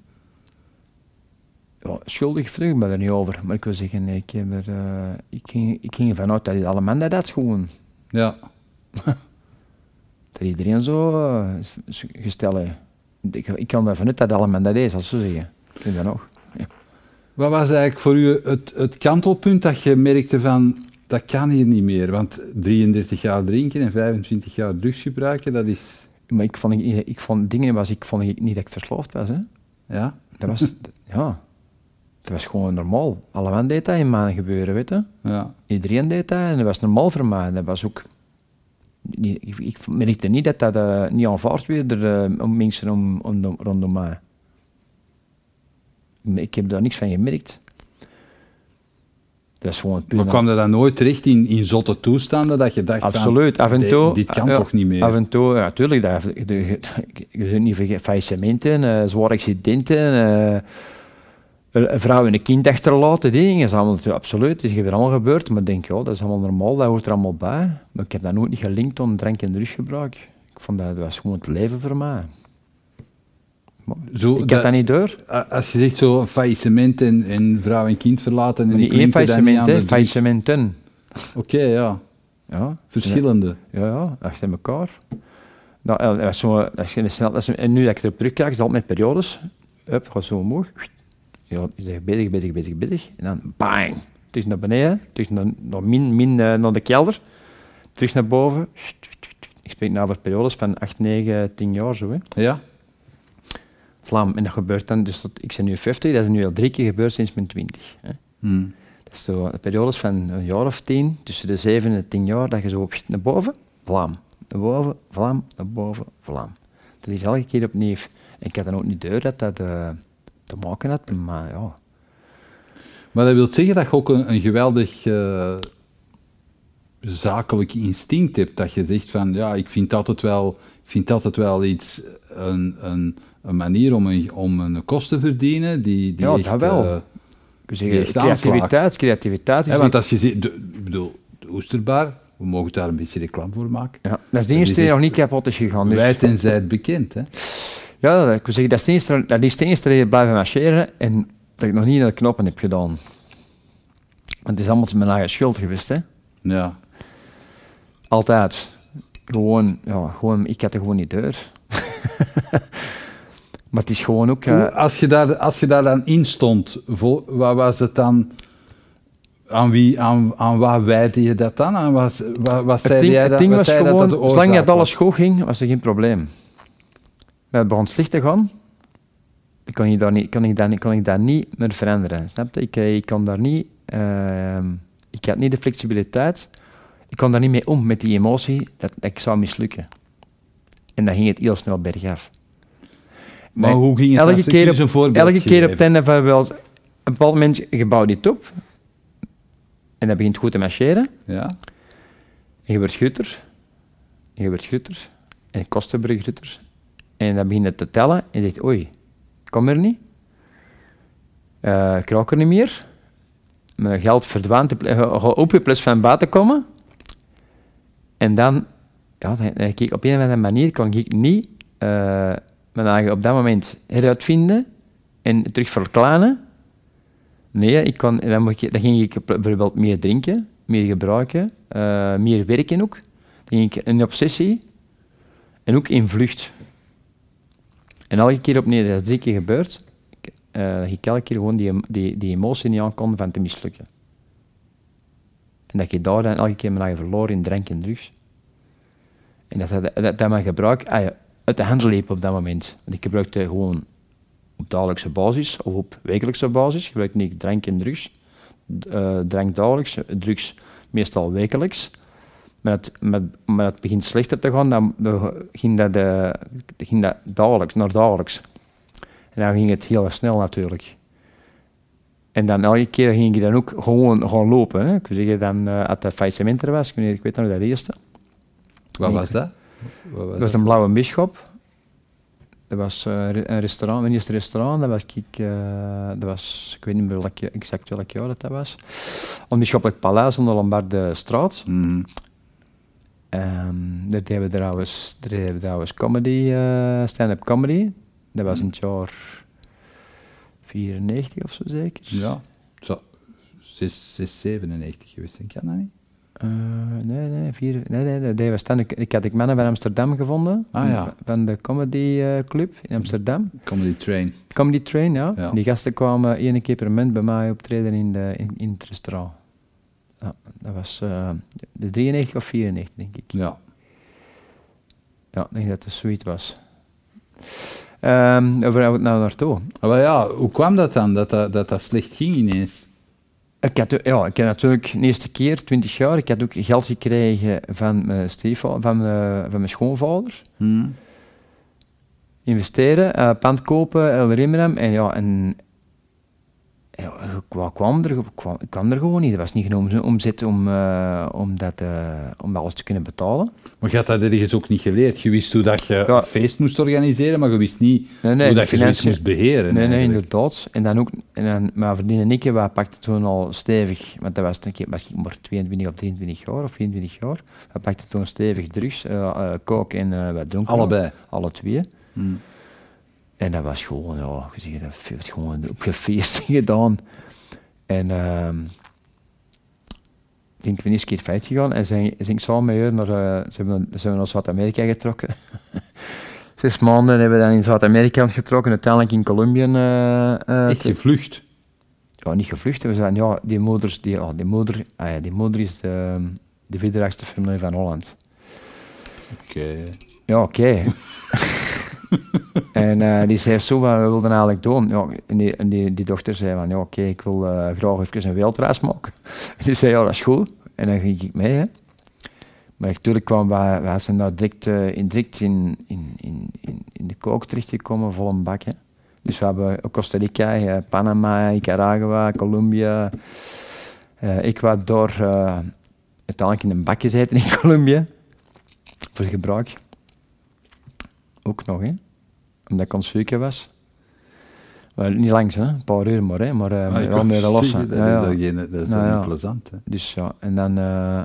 ja, schuldig vroeg ik me er niet over, maar ik wil zeggen, ik, heb er, eh, ik, ging, ik ging ervan uit dat alle mensen dat gewoon. Ja. Dat iedereen zo gesteld heeft. Ik, ik kan ervan uit dat alle mensen dat is, als ze zeggen. Ik dat nog. Wat was eigenlijk voor u het, het kantelpunt dat je merkte van, dat kan hier niet meer? Want 33 jaar drinken en 25 jaar drugs gebruiken, dat is... Maar ik vond, ik, ik vond dingen was, ik vond ik niet dat ik verslaafd was. Hè. Ja? Dat was, ja, dat was gewoon normaal. Alle mensen deed dat in mijn gebeuren, weet je. Ja. Iedereen deed dat en dat was normaal voor mij. Dat was ook... Ik, ik merkte niet dat dat eh, niet aanvaard werd door eh, om mensen om, om, rondom mij. Ik heb daar niks van gemerkt. Dat was gewoon puur... Maar kwam dat dan nooit terecht in, in zotte toestanden, dat je dacht van, Absoluut, af en "Dit- toe. dit kan ja, toch niet meer? Af en toe, ja, tuurlijk. Dat, je, kunt niet vergeten, faillissementen, eh, zware accidenten, eh, een vrouw en een kind achterlaten, die dingen. Is allemaal, absoluut, het is weer allemaal gebeurd. Maar ik denk, ja, dat is allemaal normaal, dat hoort er allemaal bij. Maar ik heb dat nooit niet gelinkt aan drank- en drugsgebruik. Ik vond dat, dat was gewoon het leven voor mij. Zo, ik dat- heb dat niet door. Als je zegt zo faillissement en, en vrouw en kind verlaten... En niet één faillissement, hè, faillissementen. Oké, ja. Ja. Verschillende. Ja, ja, achter elkaar. Nou, eh, dat zo, dat is geen snel, dat en nu dat ik erop terugkijk, is het altijd met periodes. Hup, gaat zo omhoog. Ja, je zegt bezig, bezig, bezig, bezig. En dan bang. Terug naar beneden, terug naar, naar, min, min, eh, naar de kelder. Terug naar boven. Ik spreek nou over periodes van 8, 9, 10 jaar zo. Hè. Ja? Vlam. En dat gebeurt dan, dus tot, ik ben nu 50, dat is nu al drie keer gebeurd sinds mijn 20. Hè. Hm. Dat is zo de periodes van een jaar of tien, tussen de zeven en de tien jaar, dat je zo op naar boven, vlam. Naar boven, vlam, naar boven, vlam. Dat is elke keer opnieuw. En ik had dan ook niet door dat dat eh, te maken had, maar ja. Maar dat wil zeggen dat je ook een, een geweldig eh, zakelijk instinct hebt. Dat je zegt van, ja, ik vind altijd wel, ik vind altijd wel iets, een, een, een manier om een, om een kost te verdienen die, die Ja, echt... dat wel. eh, Die echt creativiteit, creativiteit. is- want als je ziet, de, ik bedoel, de Oesterbar, we mogen daar een beetje reclame voor maken. ja, dat is de dat enige die nog niet kapot is gegaan. Dus, Wijd en zijd bekend, hè. ja, ik wil zeggen, dat is de enige, dat is de enige reden blijven marcheren en dat ik nog niet naar de knoppen heb gedaan. Want het is allemaal mijn eigen schuld geweest, hè. Ja. Altijd. Gewoon, ja, gewoon, ik had er gewoon niet door. maar het is gewoon ook... eh, als, je daar, als je daar dan in stond, vo- wat was het dan... aan, wie, aan, aan wat wijde je dat dan? Aan wat, wat, zei ding, jij dat, ding was dat gewoon, dat zolang het alles goed ging, was er geen probleem. Maar het begon slecht te gaan, dan kon, je daar niet, kon, ik niet- kon ik dat niet meer veranderen. Snap je? Ik, eh, ik kon daar niet... ehm, ik had niet de flexibiliteit. Ik kon daar niet mee om, met die emotie, dat, dat ik zou mislukken. En dan ging het heel snel bergaf. Maar Nee, hoe ging het? elke keer je op- een voorbeeld Elke keer op het einde van wel... Een bepaald moment, je bouwt dit op. En dat begint goed te marcheren. Ja? En je wordt gutter. En je wordt gutter. En kostenbrug gutter. En dan begin je te tellen. En je zegt, oei, kom er niet. Eh, ik raak er niet meer. Mijn geld ga op je plus van buiten komen. En dan, ja, dan, dan op een of andere manier kon ik niet eh, mijn eigen op dat moment heruitvinden en terug verkleinen. Nee, ik kon, dan, moet ik, dan ging ik bijvoorbeeld meer drinken, meer gebruiken, eh, meer werken ook. Dan ging ik in obsessie en ook in vlucht. En elke keer opnieuw, dat is drie keer gebeurd, ik, eh, dat ik elke keer gewoon die, die, die emotie niet aan van te mislukken. En dat je daar dan elke keer mijn eigen in drank en drugs. En dat dat, dat, dat mijn gebruik ah ja, uit de hand liep op dat moment. Want ik gebruikte gewoon op dagelijkse basis of op wekelijkse basis. Gebruikte ik drank en drugs. D- eh, drank dagelijks, drugs meestal wekelijks. Maar het, met, maar het begint slechter te gaan, dan ging dat, eh, ging dat dagelijks, naar dagelijks. En dan ging het heel snel natuurlijk. En dan elke keer ging ik dan ook gewoon gaan lopen. Hè. Ik wil zeggen, dan uh, als dat faillissement er was, ik weet, ik weet nog dat eerste. Wat was dat? Dat was een blauwe bisschop. Dat was eh, een restaurant, mijn eerste restaurant. Dat was, ik, eh, dat was, ik weet niet meer welk, exact welk jaar dat, dat was. Een bisschoppelijk paleis aan de Lombarde straat. Ehm, daar deden we trouwens, daar deden we trouwens comedy, eh, stand-up comedy. Dat was in het jaar 94 of zo zeker. Ja. Zo. 6, 6, 97 geweest, denk ik dat niet? Eh, nee, nee, vier, nee, nee, deden we stand Ik had ik mannen van Amsterdam gevonden. Ah, ja. Van de comedy eh, club in Amsterdam. Comedy Train. Comedy Train, ja. Die gasten kwamen één keer per maand bij mij optreden in, de, in, in het restaurant. Ja, dat was eh, de 93 of 94, denk ik. Ja. Ja, ik denk dat het zoiets was. Ehm waar we het nou naartoe? Maar ja, hoe kwam dat dan, dat dat, dat, dat slecht ging ineens? Ik had, ja, ik had natuurlijk de eerste keer, 20 jaar, ik had ook geld gekregen van mijn, van mijn, van mijn schoonvader. Hm? investeren, eh pand kopen, El Rimram. En ja, en, ja, ik kwa- kwam er, kwam, er gewoon niet. Er was niet genoeg omzet om, eh, om, dat, eh, om alles te kunnen betalen. Maar je had dat ergens ook niet geleerd. Je wist hoe dat je Ja. een feest moest organiseren, maar je wist niet Nee, nee, hoe dat je zoiets moest beheren. nee, nee, eigenlijk. inderdaad. En dan ook, en dan, maar verdienen ik, pakten toen al stevig, want dat was, ik- was ik maar 22 of 23 jaar of 24 jaar. We pakten toen stevig drugs, eh, coke en wat dronken. Allebei. Alle twee. Hm. En dat was gewoon, ja, je ziet, dat werd gewoon op gefeest gedaan. En ehm ik ben eens een keer feit gegaan en zijn, zijn ik samen met haar naar, zijn we, zijn we naar Zuid-Amerika getrokken. Zes maanden hebben we dan in Zuid-Amerika getrokken, uiteindelijk in Colombia. Echt gevlucht. ja, niet gevlucht. We zijn, ja, die moeders, die, ja, die moeder, ah ja, die moeder is de, de familie van Holland. Oké. Ja, oké. en eh, die zei zo van, we wilden eigenlijk doen. Ja, en die, die, dochter zei van, ja oké, ik wil eh, graag even een wereldreis maken. En die zei, ja dat is goed. En dan ging ik mee. Hè. Maar natuurlijk kwamen wij, wij zijn daar direct, eh, in, direct in, in, in, in, de kook terechtgekomen, vol een bak. Dus we hebben Costa Rica, eh, Panama, Nicaragua, Colombia, eh Ecuador, eh uiteindelijk in een bak gezeten in Colombia. Voor gebruik. Ook nog, hè. Omdat ik aan het was. Maar niet langs, hè. Een paar uur maar, hè. Maar uh, Ah, wel meer lossen. Dat, Ja, ja. is geen- dat is Nou ja. niet plezant. Hè? Dus ja, en dan... eh,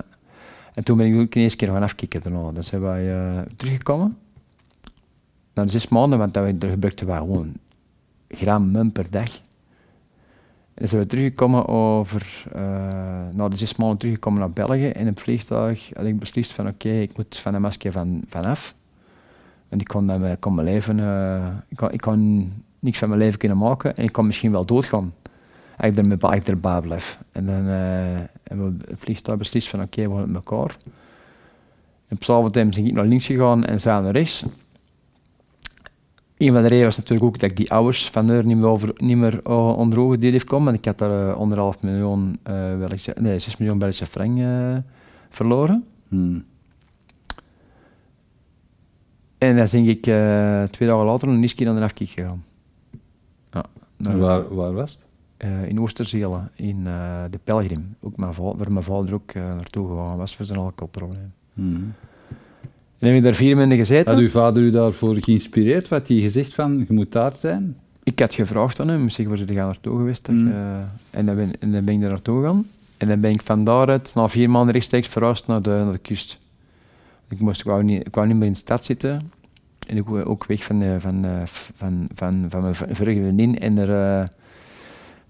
en toen ben ik ook ineens keer gaan afkicken daarna. Dan zijn wij eh, teruggekomen. Na de zes maanden, want dat gebruikten we gewoon grammen per dag. En dan zijn we teruggekomen over... eh, na de zes maanden teruggekomen naar België. En in het vliegtuig had ik beslist van oké, ik moet van de masker van, vanaf. En ik kon, dan, mijn- leven... eh, ik, kon, ik niks van mijn leven kunnen maken. En ik kon misschien wel doodgaan. ik er met ik erbij blijf. En dan uh, hebben we het beslist van oké, we gaan met elkaar. En op avond ben ik naar links gegaan en zij naar rechts. Een van de redenen was natuurlijk ook dat ik die ouders van haar niet meer, over, niet uh, onder ogen deed heeft komen. Want ik had daar uh, anderhalf miljoen, uh, nee, 6 miljoen Belgische frank verloren. Hmm. En dan denk ik twee dagen later een keer naar de afkiek gegaan. Ja, waar, waar was het? in Oosterzelen, in de Pelgrim. Ook mijn vader, waar mijn vader ook naartoe gegaan was voor zijn alcoholprobleem. Hmm. En heb ik daar vier maanden gezeten. Had uw vader u daarvoor geïnspireerd? Wat hij gezegd van, je moet daar zijn? Ik had gevraagd aan hem, misschien waar ze gaan naartoe geweest. Mm. Uh, en, dan ben, en dan ben ik daar naartoe gegaan. En dan ben ik van daaruit, na vier maanden rechtstreeks verhuisd naar de, naar de kust. Ik, moest, ik, wou niet, ik wou niet meer in de stad zitten. En ik wou ook weg van, van, van, van, van mijn vorige vriendin en haar uh,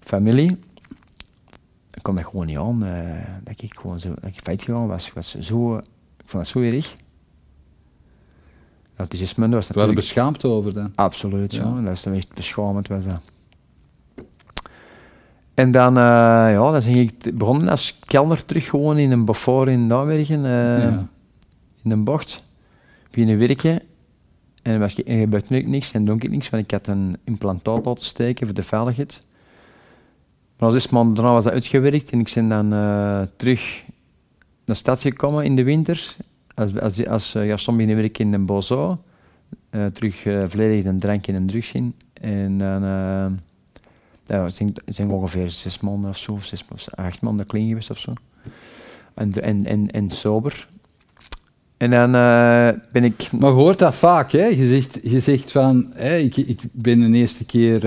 familie. Ik kon dat gewoon niet aan. Uh, dat ik gewoon zo, dat ik feit gegaan was. Ik was zo, ik vond dat zo erg autisme was natuurlijk... Wel beschaamd over dan? Absoluut, ja. Dat is echt beschamend was dat. En dan, uh, ja, dan ging ik begonnen als kelner terug gewoon in een Beaufort in Nijmegen, uh, in een bocht. Beginnen werken. En en gebeurde niks en donk ik niks, want ik had een implantaat laten steken voor de veiligheid. Maar als maanden daarna was dat uitgewerkt en ik ben dan uh, terug naar de stad gekomen in de winter als, als, als uh, beginnen werken in een bozo, uh, terug uh, volledig een drank en een drugs in. En dan uh, zijn, het zijn ongeveer zes maanden of zo, zes acht maanden clean geweest of zo. En, en, en, en sober. En dan ben ik... Maar je hoort dat vaak, hè? Je zegt, je zegt van, hè, ik, ik ben, een eerste keer,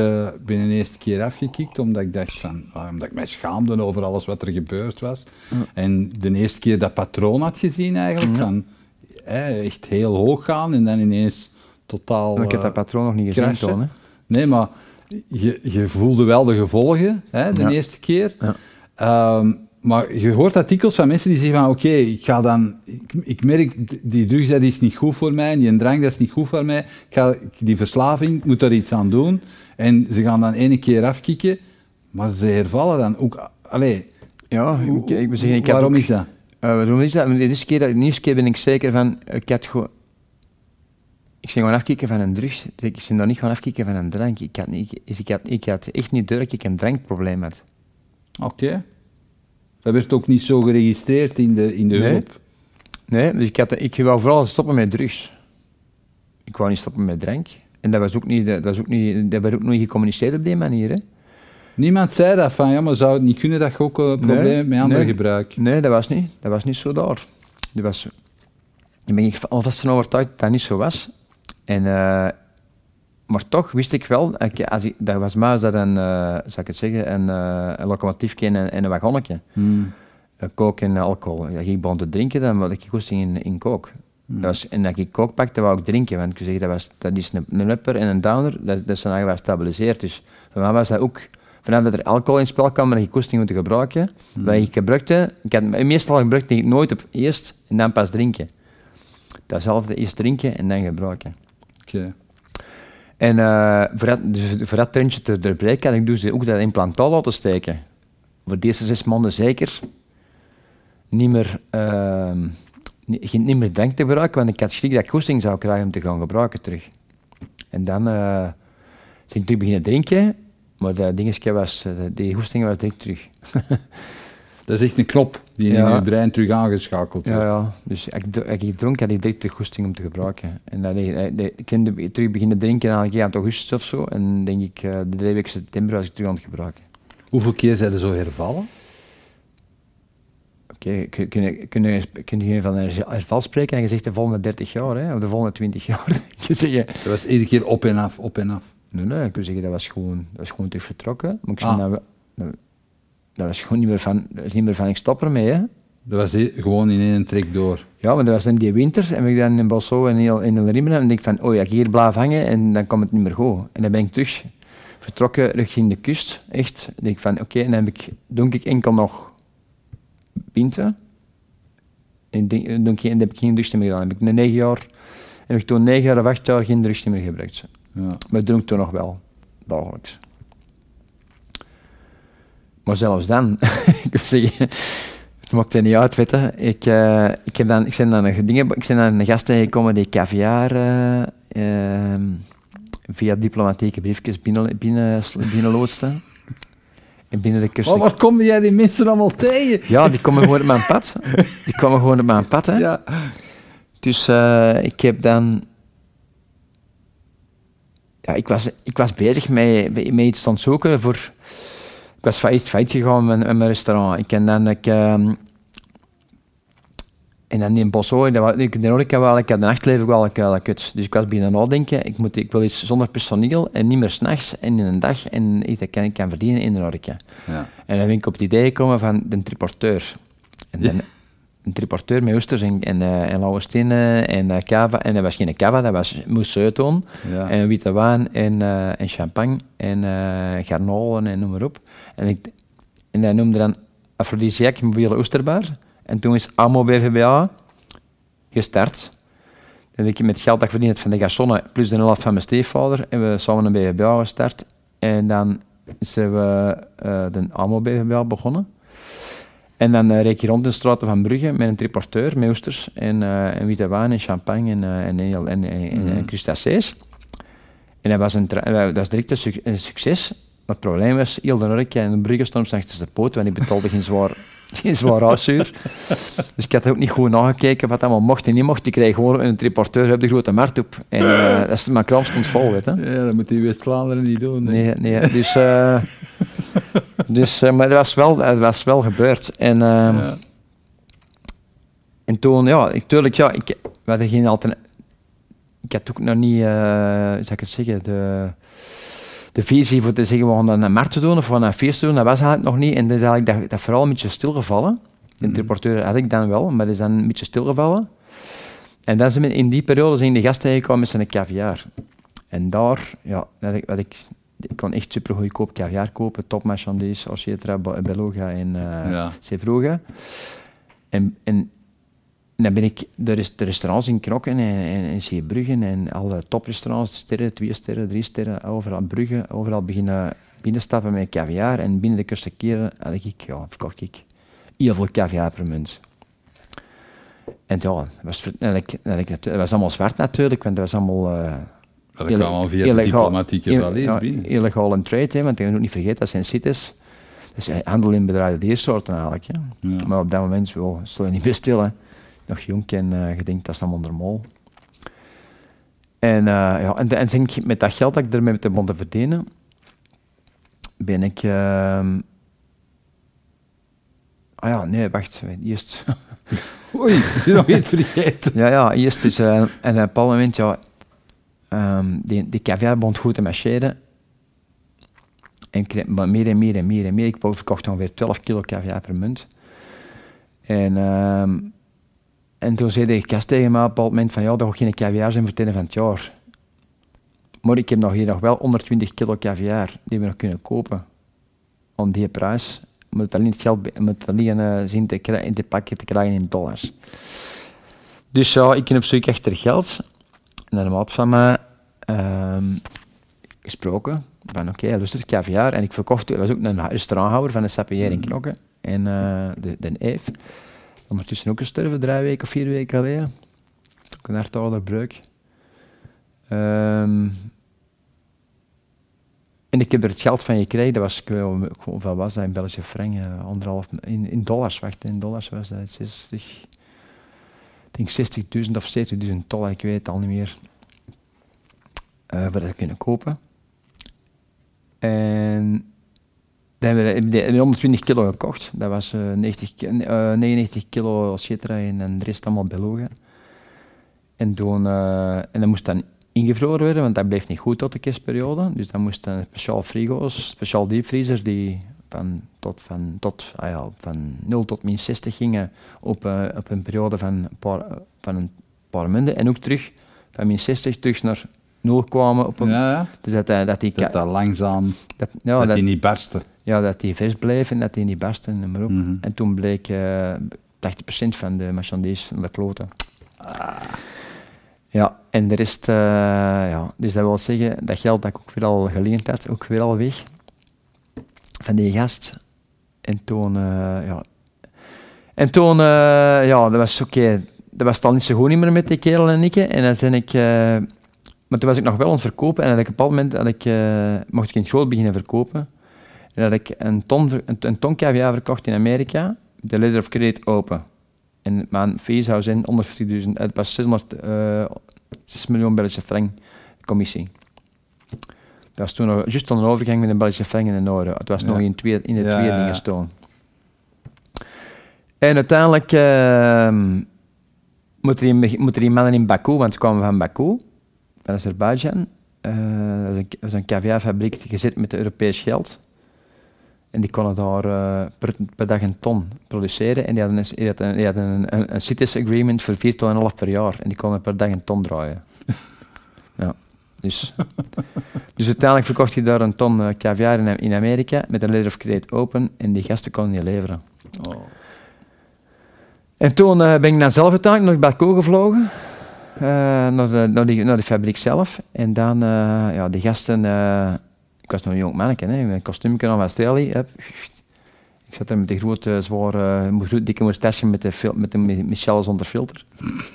ben een eerste keer afgekikt, omdat ik dacht van, omdat ik mij schaamde over alles wat er gebeurd was. En de eerste keer dat patroon had gezien eigenlijk, van echt heel hoog gaan en dan ineens totaal. Maar ik heb dat patroon nog niet gezien, Toon, hè? Nee, maar je, je voelde wel de gevolgen hè, de eerste keer. Ja. Um, maar je hoort artikels van mensen die zeggen van oké, ik ga dan, ik, ik, merk die drugs dat is niet goed voor mij, die drank dat is niet goed voor mij, ik ga, die verslaving, ik moet daar iets aan doen. En ze gaan dan ene keer afkicken, maar ze hervallen dan ook. Allee, ja, ik, ik, zeggen, ik waarom ook, is dat? Uh, waarom is dat? De eerste, keer, de eerste keer ben ik zeker van, ik had gewoon... Ik ging gewoon afkicken van een drugs. Ik ging daar niet gewoon afkicken van een drank. Ik had, niet, ik had, ik had echt niet door dat ik een drankprobleem had. Oké. Dat werd ook niet zo geregistreerd in de, in de nee. hulp? Nee, dus ik, had, ik wou vooral stoppen met drugs. Ik wou niet stoppen met drank. En dat was ook niet, dat was ook niet, dat werd ook niet gecommuniceerd op die manier. Hè. Niemand zei dat van, ja, maar zou het niet kunnen dat je ook uh, problemen nee, met anderen nee, gebruikt? Nee, dat was niet. Dat was niet zo daar. Dat was, ik ben alvast van overtuigd dat dat niet zo was. En, uh, maar toch wist ik wel, ik, als ik, dat was maar dat een, uh, zou ik het zeggen, een, uh, een locomotiefje en, en een wagonnetje. Hmm. kook en alcohol. Ja, ik begon te drinken, dan had ik goesting in, in kook. Hmm. Dat was, en dat ik kook pakte, wou ik drinken. Want ik zeg, dat, was, dat is een, een upper en een downer, dat, dat is dan eigenlijk stabiliseerd. Dus voor mij was dat ook vanaf dat er alcohol in spel kwam, dat ik koesting moeten gebruiken. Hmm. Wat ik gebruikte, ik had meestal gebruikte ik nooit op eerst en dan pas drinken. Datzelfde, eerst drinken en dan gebruiken. Oké. En uh, voor, dat, dus trendje te doorbreken, had ik dus ook dat implantaat laten steken. Voor deze zes maanden zeker niet meer, uh, niet, meer drank te gebruiken, want ik had schrik dat ik goesting zou krijgen om te gaan gebruiken terug. En dan uh, ben ik terug beginnen drinken maar dat dingetje was, eh, die hoesting was direct terug. dat is echt een knop die in je brein terug aangeschakeld wordt. Ja, ja. dus ik, ik dronk, had ik direct terug hoesting om te gebruiken. En dan, ik kan terug beginnen drinken aan aan augustus of zo. En denk ik, uh, de drie weken september was ik terug aan het gebruiken. Hoeveel keer zijn er zo hervallen? Oké, okay, kun, kun, kun je van een herval spreken en je zegt de volgende 30 jaar, hè, of de volgende 20 jaar. je dat was iedere keer op en af, op en af. Nee, nee, ik wil zeggen, dat was gewoon, dat was gewoon terug vertrokken. Maar ik ah. dat, dat, was gewoon niet meer van, dat is niet meer van, ik stop ermee, hè. Dat was gewoon in één trek door. Ja, maar dat was in die winters en ik dan in Bosso en in, in de Rimmen en denk van, oh ja, ik hier blijf hangen en dan komt het niet meer goed. En dan ben ik terug vertrokken richting de kust, echt. Dan denk ik van, oké, en dan heb ik, donk ik enkel nog pinten. En dan heb ik geen drugs meer gedaan. Dan heb ik na negen jaar, heb ik toen negen jaar of acht jaar geen drugs meer gebruikt. Ja. Maar dronk toen nog wel, dagelijks. Maar zelfs dan, ik wil zeggen, het maakt niet uit. Ik, uh, ik, heb dan, ik, ben dan een, dingen, ik ben dan een gast tegengekomen die caviar uh, uh, via diplomatieke briefjes binnen, binnen, binnenloodste. En binnen de kust. Maar waar kom jij die mensen allemaal tegen? Ja, die komen gewoon op mijn pad. Die komen gewoon op mijn pad, hè. Ja. Dus uh, ik heb dan... Ja, ik was, ik was bezig met, met iets te zoeken voor... Ik was failliet, failliet gegaan met, met mijn restaurant. Ik en dan... Ik, um, en dan in Bosso, ik de horeca wel, ik had de nachtleven wel wel kut. Dus ik was bijna nadenken, ik, moet, ik wil iets zonder personeel en niet meer s'nachts en in een dag en iets dat kan, ik kan verdienen in de horeca. Ja. En dan ben ik op het idee gekomen van de triporteur. En dan, een triporteur met oesters en, en, uh, en lauwe stenen en uh, cava. En dat was geen cava, dat was mousseton Ja. en witte wijn en, uh, en champagne en garnalen en noem maar op. En, ik, en dat noemde dan Aphrodisiac mobiele oesterbar. En toen is AMO BVBA gestart. Dan heb ik met geld dat ik verdiend van de garçonnen plus de helft van mijn stiefvader en we samen een BVBA gestart. En dan zijn we uh, de AMO BVBA begonnen. En dan uh, reed je rond in de straten van Brugge met een triporteur, met oesters en, uh, en witte wijn en champagne en, uh, en, en, en, en, Mhm. en crustacés. En dat was, een dat was direct een, suc- een succes. Maar het probleem was, heel de en de Brugge stond op achter de poot, want die betaalde geen zwaar, geen zwaar huishuur. Dus ik had ook niet goed nagekeken wat allemaal mocht en niet mocht. Ik kreeg gewoon een triporteur op de grote markt op. En uh, dat is, mijn kraam stond vol, weet je. Ja, dat moet die West-Vlaanderen niet doen. Nee, nee. Dus, uh, dus uh, maar dat was wel, dat was wel gebeurd. En, uh, Ja. en toen, ja, ik, tuurlijk, ja, ik, we hadden geen alternatief. Ik had ook nog niet, uh, hoe zou ik het zeggen, de, de visie voor te zeggen, we gaan naar een markt te doen of we gaan een feest te doen, dat was eigenlijk nog niet. En dat is eigenlijk dat, dat vooral een beetje stilgevallen. De Mhm. reporteur had ik dan wel, maar dat is dan een beetje stilgevallen. En dan zijn in die periode zijn de gasten gekomen met zijn caviar. En daar, ja, dat ik, wat ik, ik kon echt super goedkoop caviar kopen, top marchandise, Orchetra, Be- Beluga en uh, Ja. Sevruga. En, en dan ben ik de, res- de restaurants in Knokken en, en, en en alle toprestaurants, sterren, twee sterren, drie sterren, overal Brugge, overal beginnen binnenstappen met caviar. En binnen de kortste keren had ik, ja, verkocht ik heel veel caviar per munt. En ja, dat was, dat was allemaal zwart natuurlijk, want dat was allemaal... eh, Dat kwam al via de illegaal- diplomatieke ill- rallies ja, binnen. Illegaal en trade, hè, want je moet niet vergeten, dat zijn CITES. Is handel in bedragen diersoorten eigenlijk. Hè. Ja. Maar op dat moment wow, stond je niet bij stil. Hè. Nog jong en uh, je denkt, dat is allemaal normaal. En, uh, ja, en, en ik, met dat geld dat ik ermee te begon te verdienen, ben ik... Uh, ah ja, nee, wacht. Eerst... Oei, je nog iets vergeten. ja, ja, eerst dus... Uh, en op een bepaald moment, ja... Um, die, die caviar begon goed te marcheren. En ik kreeg meer en meer en meer en meer. Ik verkocht ongeveer 12 kilo caviar per munt. En, um, en toen zei de gast tegen mij op een bepaald moment van ja, dat gaat geen caviar zijn voor het einde van het jaar. Maar ik heb nog hier nog wel 120 kilo caviar die we nog kunnen kopen. Om die prijs. Moet alleen het geld moet alleen uh, zien te, in te pakken te krijgen in dollars. Dus ja, ik heb op zoek achter geld. En een maat van mij um, gesproken van oké, okay, lustig caviar. En ik verkocht, er was ook een restauranthouder van de Sapieer in Knokken. En uh, de, de Eve. Ondertussen ook gestorven, drie weken of vier weken geleden. Ook een hartouderbreuk. Um, en ik heb er het geld van gekregen, dat was, hoeveel was dat in Belgische frank? Anderhalf, in, in dollars, wacht, in dollars was dat 60, ik denk 60.000 of 70.000 dollar, ik weet het al niet meer. Uh, voor dat kunnen kopen. En dan hebben we 120 kilo gekocht. Dat was uh, 90, uh, 99 kilo Schetra en, de rest allemaal belogen. En, toen, uh, en dat moest dan ingevroren worden, want dat bleef niet goed tot de kerstperiode. Dus dan moesten speciaal frigo's, speciaal diepvriezers die van, tot, van, tot, ah ja, van 0 tot min 60 gingen op, uh, op een periode van een paar, van een paar munden. En ook terug van min 60 terug naar 0 kwamen. Op een, ja, ja. Dus dat, dat, die, dat, dat langzaam, dat, ja, dat, dat die niet barsten. Ja, dat die vers bleef en dat die niet barsten. Maar ook. Mhm. Mm -hmm. En toen bleek uh, 80% van de marchandise naar de kloten. Ah. Ja, en de rest, uh, ja, dus dat wil zeggen, dat geld dat ik ook weer al geleend had, ook weer al weg. Van die gast. En toen, eh, ja. En toen, eh, ja, dat was oké. Dat was dan niet zo goed niet meer met die kerel en ik. En dan zijn ik... eh, maar toen was ik nog wel aan het verkopen. En op een bepaald moment had ik, eh, mocht ik in school beginnen verkopen. En had ik een ton, een, een ton caviar verkocht in Amerika. De letter of credit open. En mijn fee zou zijn 150.000. Het was 600, eh 6 miljoen Belgische frank commissie. Dat was toen nog juist een overgang met een Belgische frank en een euro. Het was Ja. nog in, twee, in de Ja, twee dingen staan. En uiteindelijk ehm moeten die, mannen in Baku, want ze kwamen van Baku, van Azerbeidzjan. Eh, dat is een, dat is een caviarfabriek gezet met Europees geld. En die konden daar eh, per, per dag een ton produceren. En die hadden, een, die hadden, een- die hadden een, een, een CITES agreement voor 4 ton en een half per jaar. En die konden per dag een ton draaien. ja, dus, dus uiteindelijk verkocht hij daar een ton eh, caviar in, in Amerika met een letter of credit open. En die gasten konden niet leveren. Oh. En toen eh, ben ik dan zelf uiteindelijk naar Baku gevlogen. naar, de, naar, die, naar de fabriek zelf. En dan, ja, die gasten... ik was nog een jong manneke, hè, met een kostuumje aan Australië. Ik zat er met die grote, zware, dikke moustache met de, met de Mi- Michel zonder filter.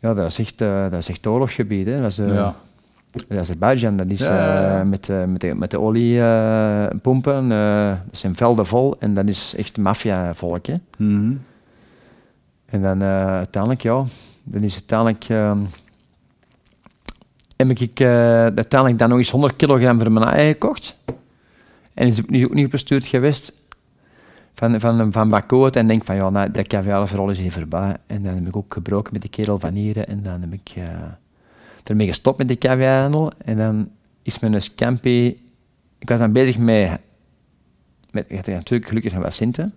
Ja, dat is echt, eh, dat is echt oorlogsgebied. Hè. Dat is, eh, Ja. dat is Azerbeidzjan, dat is Ja, eh, met, met, de, met de oliepompen. dat zijn velden vol en dat is echt maffiavolk. Mhm. En dan uiteindelijk, ja, dan is uiteindelijk, ehm, heb ik eh, uiteindelijk dan nog eens 100 kilogram voor mijn gekocht. En is het nu ook niet opgestuurd geweest van, van, van Baku uit en denk van, ja, nou, dat caviar vooral is hier voorbij. En dan heb ik ook gebroken met de kerel van hier en dan heb ik eh, ermee gestopt met de caviarhandel. En dan is mijn scampi, ik was dan bezig met, met ik had natuurlijk gelukkig nog wat centen.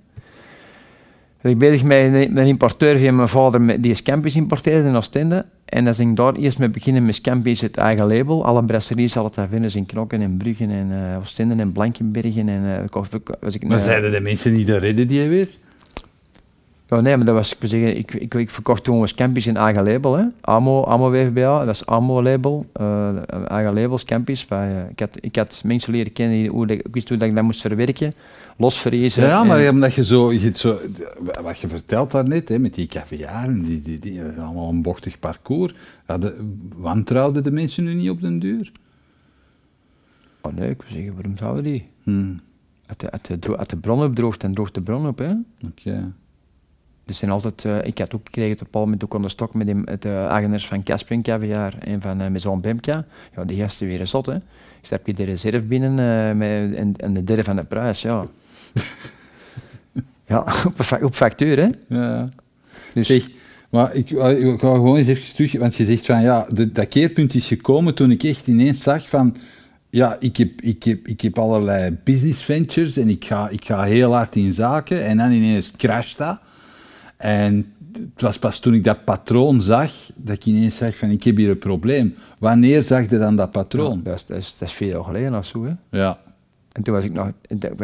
Ik bezig met een, met een importeur via mijn vader die scampi's importeerde in Oostende. En dan ben ik daar eerst mee beginnen met scampi's het eigen label. Alle brasseries het daar vinden, in Knokken en Bruggen en eh Oostende en Blankenbergen. En, eh, ik was, ik, Maar eh, zeiden de mensen niet, dat redden die weer? Oh nee, maar dat was, ik zeggen, ik, ik, ik verkocht toen scampi's in eigen label. Hè. Amo, Amo WFBA, dat is Amo label. eh, eigen label, scampi's. Wij, eh, ik, had, ik had mensen leren kennen, die, hoe, ik wist hoe dat ik dat moest verwerken. Losvriezen. Ja, maar en- omdat je zo, je zo, wat je vertelt daarnet, hè, met die caviaren, die, die, die, is allemaal een bochtig parcours. Ja, de, wantrouwden de mensen nu niet op den duur? Oh nee, ik wil zeggen, waarom zouden die? Hmm, de, de, de bron opdroogt, dan droogt de bron op. Hè. Oké. Dus zijn altijd, eh, ik had ook gekregen op een bepaald moment ook onder stok met met de eigenaars van Casprin Caviar en van uh, Maison Bemka. Ja, die gasten weer zot, hè. Ik stap je de reserve binnen eh, met, en, en de derde van de prijs, ja. ja, op, factuur, hè. Ja. Dus, Zeg, maar ik, eh, ik ga gewoon eens even terug, want je zegt van ja, de, dat keerpunt is gekomen toen ik echt ineens zag van ja, ik heb, ik heb, ik heb allerlei business ventures en ik ga, ik ga heel hard in zaken en dan ineens crasht dat. En het was pas toen ik dat patroon zag, dat ik ineens zag van ik heb hier een probleem. Wanneer zag je dan dat ja, patroon? dat, is, dat, is, dat is vier jaar geleden of zo, hè. Ja. En toen was ik nog,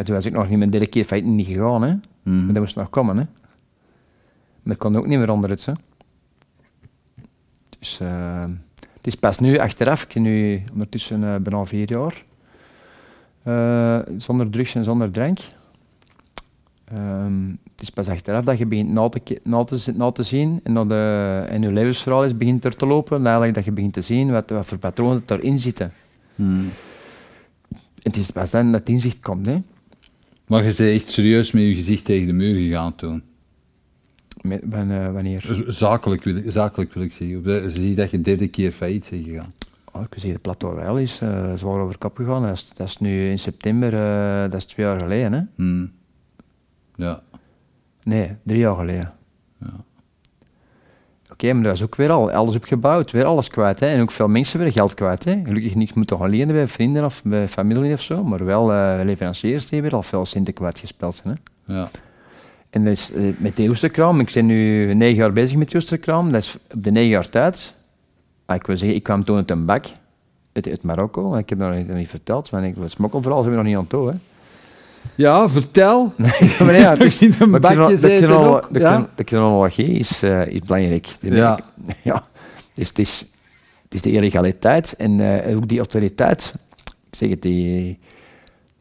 toen was ik nog niet mijn derde keer feiten niet gegaan, hè. Mhm. Maar dat moest nog komen, hè. Maar ik kon ook niet meer onder het, hè. Dus eh, het is pas nu achteraf, ik ben nu ondertussen eh, bijna vier jaar, eh, zonder drugs en zonder drank. Ehm, het is pas achteraf dat je begint na te, na te, zi- na te zien en, dat de, en je levensverhaal is begint er te lopen, eigenlijk dat je begint te zien wat, wat voor patronen er erin zitten. Hmm. Het is pas dan dat het inzicht komt, hè. Maar je bent echt serieus met je gezicht tegen de muur gegaan toen? Met, eh, wanneer? Zakelijk wil, ik- zakelijk wil ik zeggen. Ze zie dat je derde keer failliet bent gegaan. Oh, ik zie de Plateau Royal is eh, zwaar over kop gegaan. Dat is, dat is nu in september, eh, dat is twee jaar geleden. Hè? Hmm. Ja. Nee, drie jaar geleden. Ja. Oké, maar dat is ook weer al alles opgebouwd, weer alles kwijt. Hè? En ook veel mensen weer geld kwijt. Hè? Gelukkig niet moeten gaan lenen bij vrienden of bij familie of zo, maar wel eh, leveranciers die weer al veel centen kwijtgespeeld zijn. Hè? Ja. En dat is, eh, met de oesterkraam, ik ben nu negen jaar bezig met de oesterkraam, dat is op de negen jaar tijd. Ah, ik wil zeggen, ik kwam toen uit een bak uit, uit Marokko, ik heb dat nog niet, nog niet verteld, want ik was smokkelverhaal zijn we nog niet aan toe. Hè? Ja, vertel. maar ja, in een bakje zitten ook, de, ja. de chronologie is, eh, is belangrijk. De Ja. ja. Dus het is, het is de illegaliteit en eh, ook die autoriteit. Ik zeg het, die,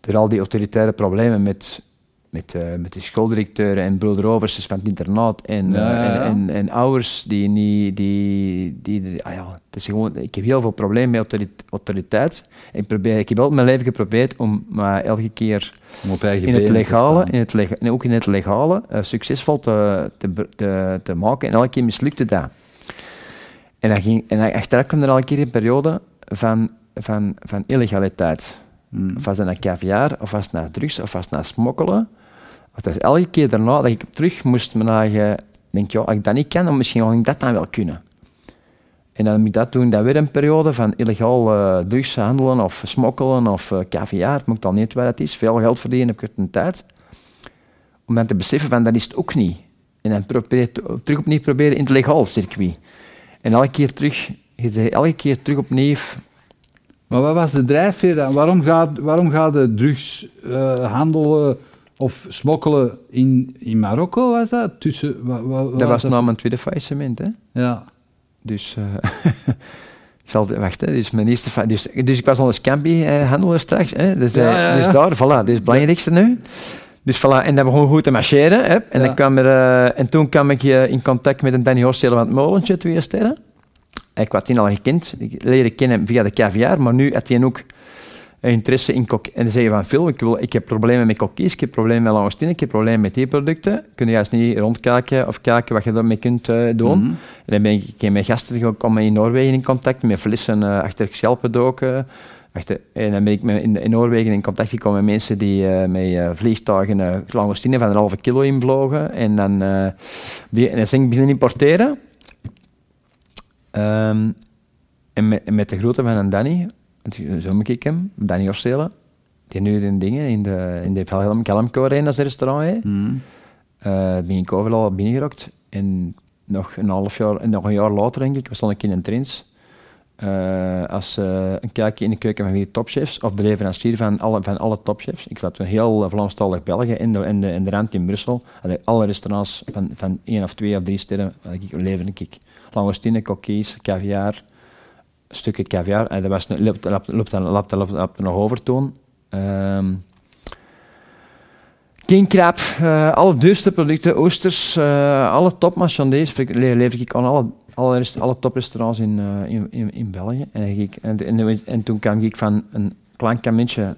door al die autoritaire problemen met met, eh, met de schooldirecteuren en broederoversters van het internaat en, Ja, eh, ja, ja. en, en, en ouders die niet... Die, die, ah ja, het is gewoon, ik heb heel veel problemen met autorit- autoriteit. Ik, probeer, ik heb altijd mijn leven geprobeerd om maar elke keer in het legale, in het lega- en ook in het legale, eh, succesvol te, te, te, te maken. En elke keer mislukte dat. En, dan ging, en achteraf kwam er al een keer een periode van, van, van illegaliteit. Of was dat naar caviar, of was naar drugs, of was naar smokkelen. Het elke keer daarna dat ik terug moest naar... eh, denk, ja, als ik dat niet kan, dan misschien ik dat dan wel kunnen. En dan moet ik dat doen, dat weer een periode van illegaal eh, drugs handelen of smokkelen of caviar. Het moet al niet wat het is. Veel geld verdienen op korte tijd. Om dan te beseffen van, dat is het ook niet. En dan probeer, terug opnieuw proberen in het legaal circuit. En elke keer terug, elke keer terug opnieuw Maar wat was de drijfveer dan? Waarom gaat, waarom gaat de drugs eh, handelen of smokkelen in, in Marokko? Was dat? Tussen, wa- wa- wat Dat was na mijn tweede faillissement. Hè. Ja. Dus, eh ik zal wachten. Dus, mijn eerste dus, dus ik was al een scampi-handelaar straks. Hè. Dus, eh, Ja, ja, dus daar, voilà, dit is het belangrijkste nu. Dus voilà, en dat begon goed te marcheren. Hè. En, dan kwam er, eh, en toen kwam ik eh, in contact met een Danny Horstelen van het Molentje, twee sterren. Ik had die al gekend. Ik leerde kennen via de caviar, maar nu had hij ook interesse in kok. En dan van Phil, ik, wil, ik heb problemen met kokkies, ik heb problemen met langostine, ik heb problemen met die producten. Kun je juist niet rondkijken of kijken wat je daarmee kunt eh, doen? Mhm. En dan ben ik, met gasten gekomen in Noorwegen in contact, met flessen eh, achter schelpen doken. Achter, en dan ben ik met, in, in Noorwegen in contact gekomen met mensen die eh, met vliegtuigen uh, langoustine van een halve kilo invlogen. En dan, die, en dan zijn ik beginnen importeren. Ehm, en, met, met de grote van een Danny, zo moet ik hem, Danny Orstelen, die nu in dingen in de, in de Kelm- Kelmco Arena als restaurant heeft. Mhm. Eh, ben ik overal binnengerokt. En nog een half jaar, nog een jaar later, denk ik, stond ik in een trends. eh, als eh, een kijkje in de keuken van vier topchefs, of de leverancier van alle, van alle topchefs. Ik zat toen heel uh, Vlaamstalig België in de, in, de, in de rand in Brussel. Allee, alle restaurants van, van één of twee of drie sterren ik, leverde ik. Langoustine, coquilles, caviar, stukken caviar. En dat was, loopt, loopt, nog over toen. Ehm, eh, alle duurste producten, oosters, eh, alle le- lever ik aan alle, alle, alle toprestaurants in, eh, in, in, in België. En, en, en, en toen kwam ik van een klein kamertje,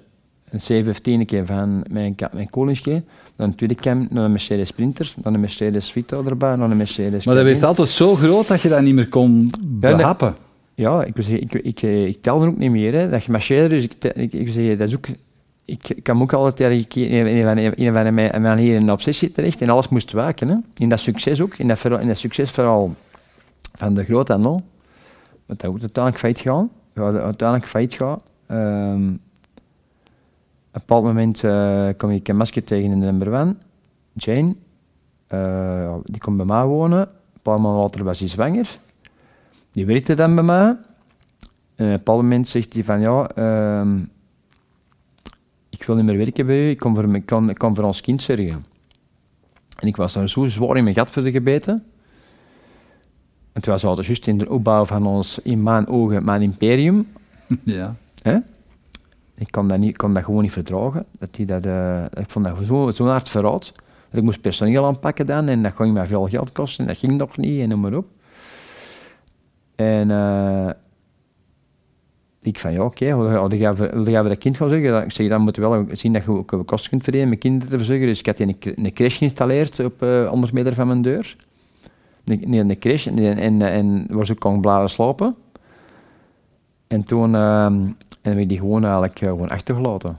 een C15 keer van mijn, mijn koningsje, dan een tweede cam, dan een Mercedes Sprinter, dan een Mercedes Vito erbij, dan een Mercedes Maar dat werd altijd zo groot dat je dat niet meer kon behappen. Ja, ik, zeggen, ik, ik, ik tel er ook niet meer. Hè. Dat gemarcheerd, dus ik, ik, ik, zeggen, dat is ook, ik, ik kwam ook altijd in een van, mijn, mijn hier in een obsessie terecht en alles moest waken. Hè. In dat succes ook, in dat, in dat succesverhaal van de groothandel. Wat dat ook uiteindelijk failliet gaan. Uiteindelijk failliet gaan. Ehm, een bepaald moment eh, kom ik een masker tegen in de number one, Jane. Eh, die komt bij mij wonen. Een paar maanden later was hij zwanger. Die werkte dan bij mij. En op een bepaald moment zegt hij van ja, ehm, ik wil niet meer werken bij u, ik kom voor, ik kan, ik kan voor ons kind zorgen. En ik was daar zo zwaar in mijn gat voor de gebeten. En toen was het juist in de opbouw van ons, in mijn ogen, mijn imperium. Ja. Hè? Ik kon dat, niet, kon dat gewoon niet verdragen. Dat die dat, eh, ik vond dat zo, zo hard verraad. Dat ik moest personeel aanpakken dan en dat ging mij veel geld kosten. En dat ging nog niet en noem maar op. En eh, ik van ja, oké, okay, wil je voor dat kind gaan zorgen? Ik zeg, dan moet je wel zien dat je ook kosten kunt verdienen met kinderen te verzorgen. Dus ik had een, een crash geïnstalleerd op eh 100 meter van mijn deur. Nee, een crash en, en, en waar ze kon blijven slapen. En toen ehm, en heb ik die gewoon eigenlijk eh, gewoon achtergelaten.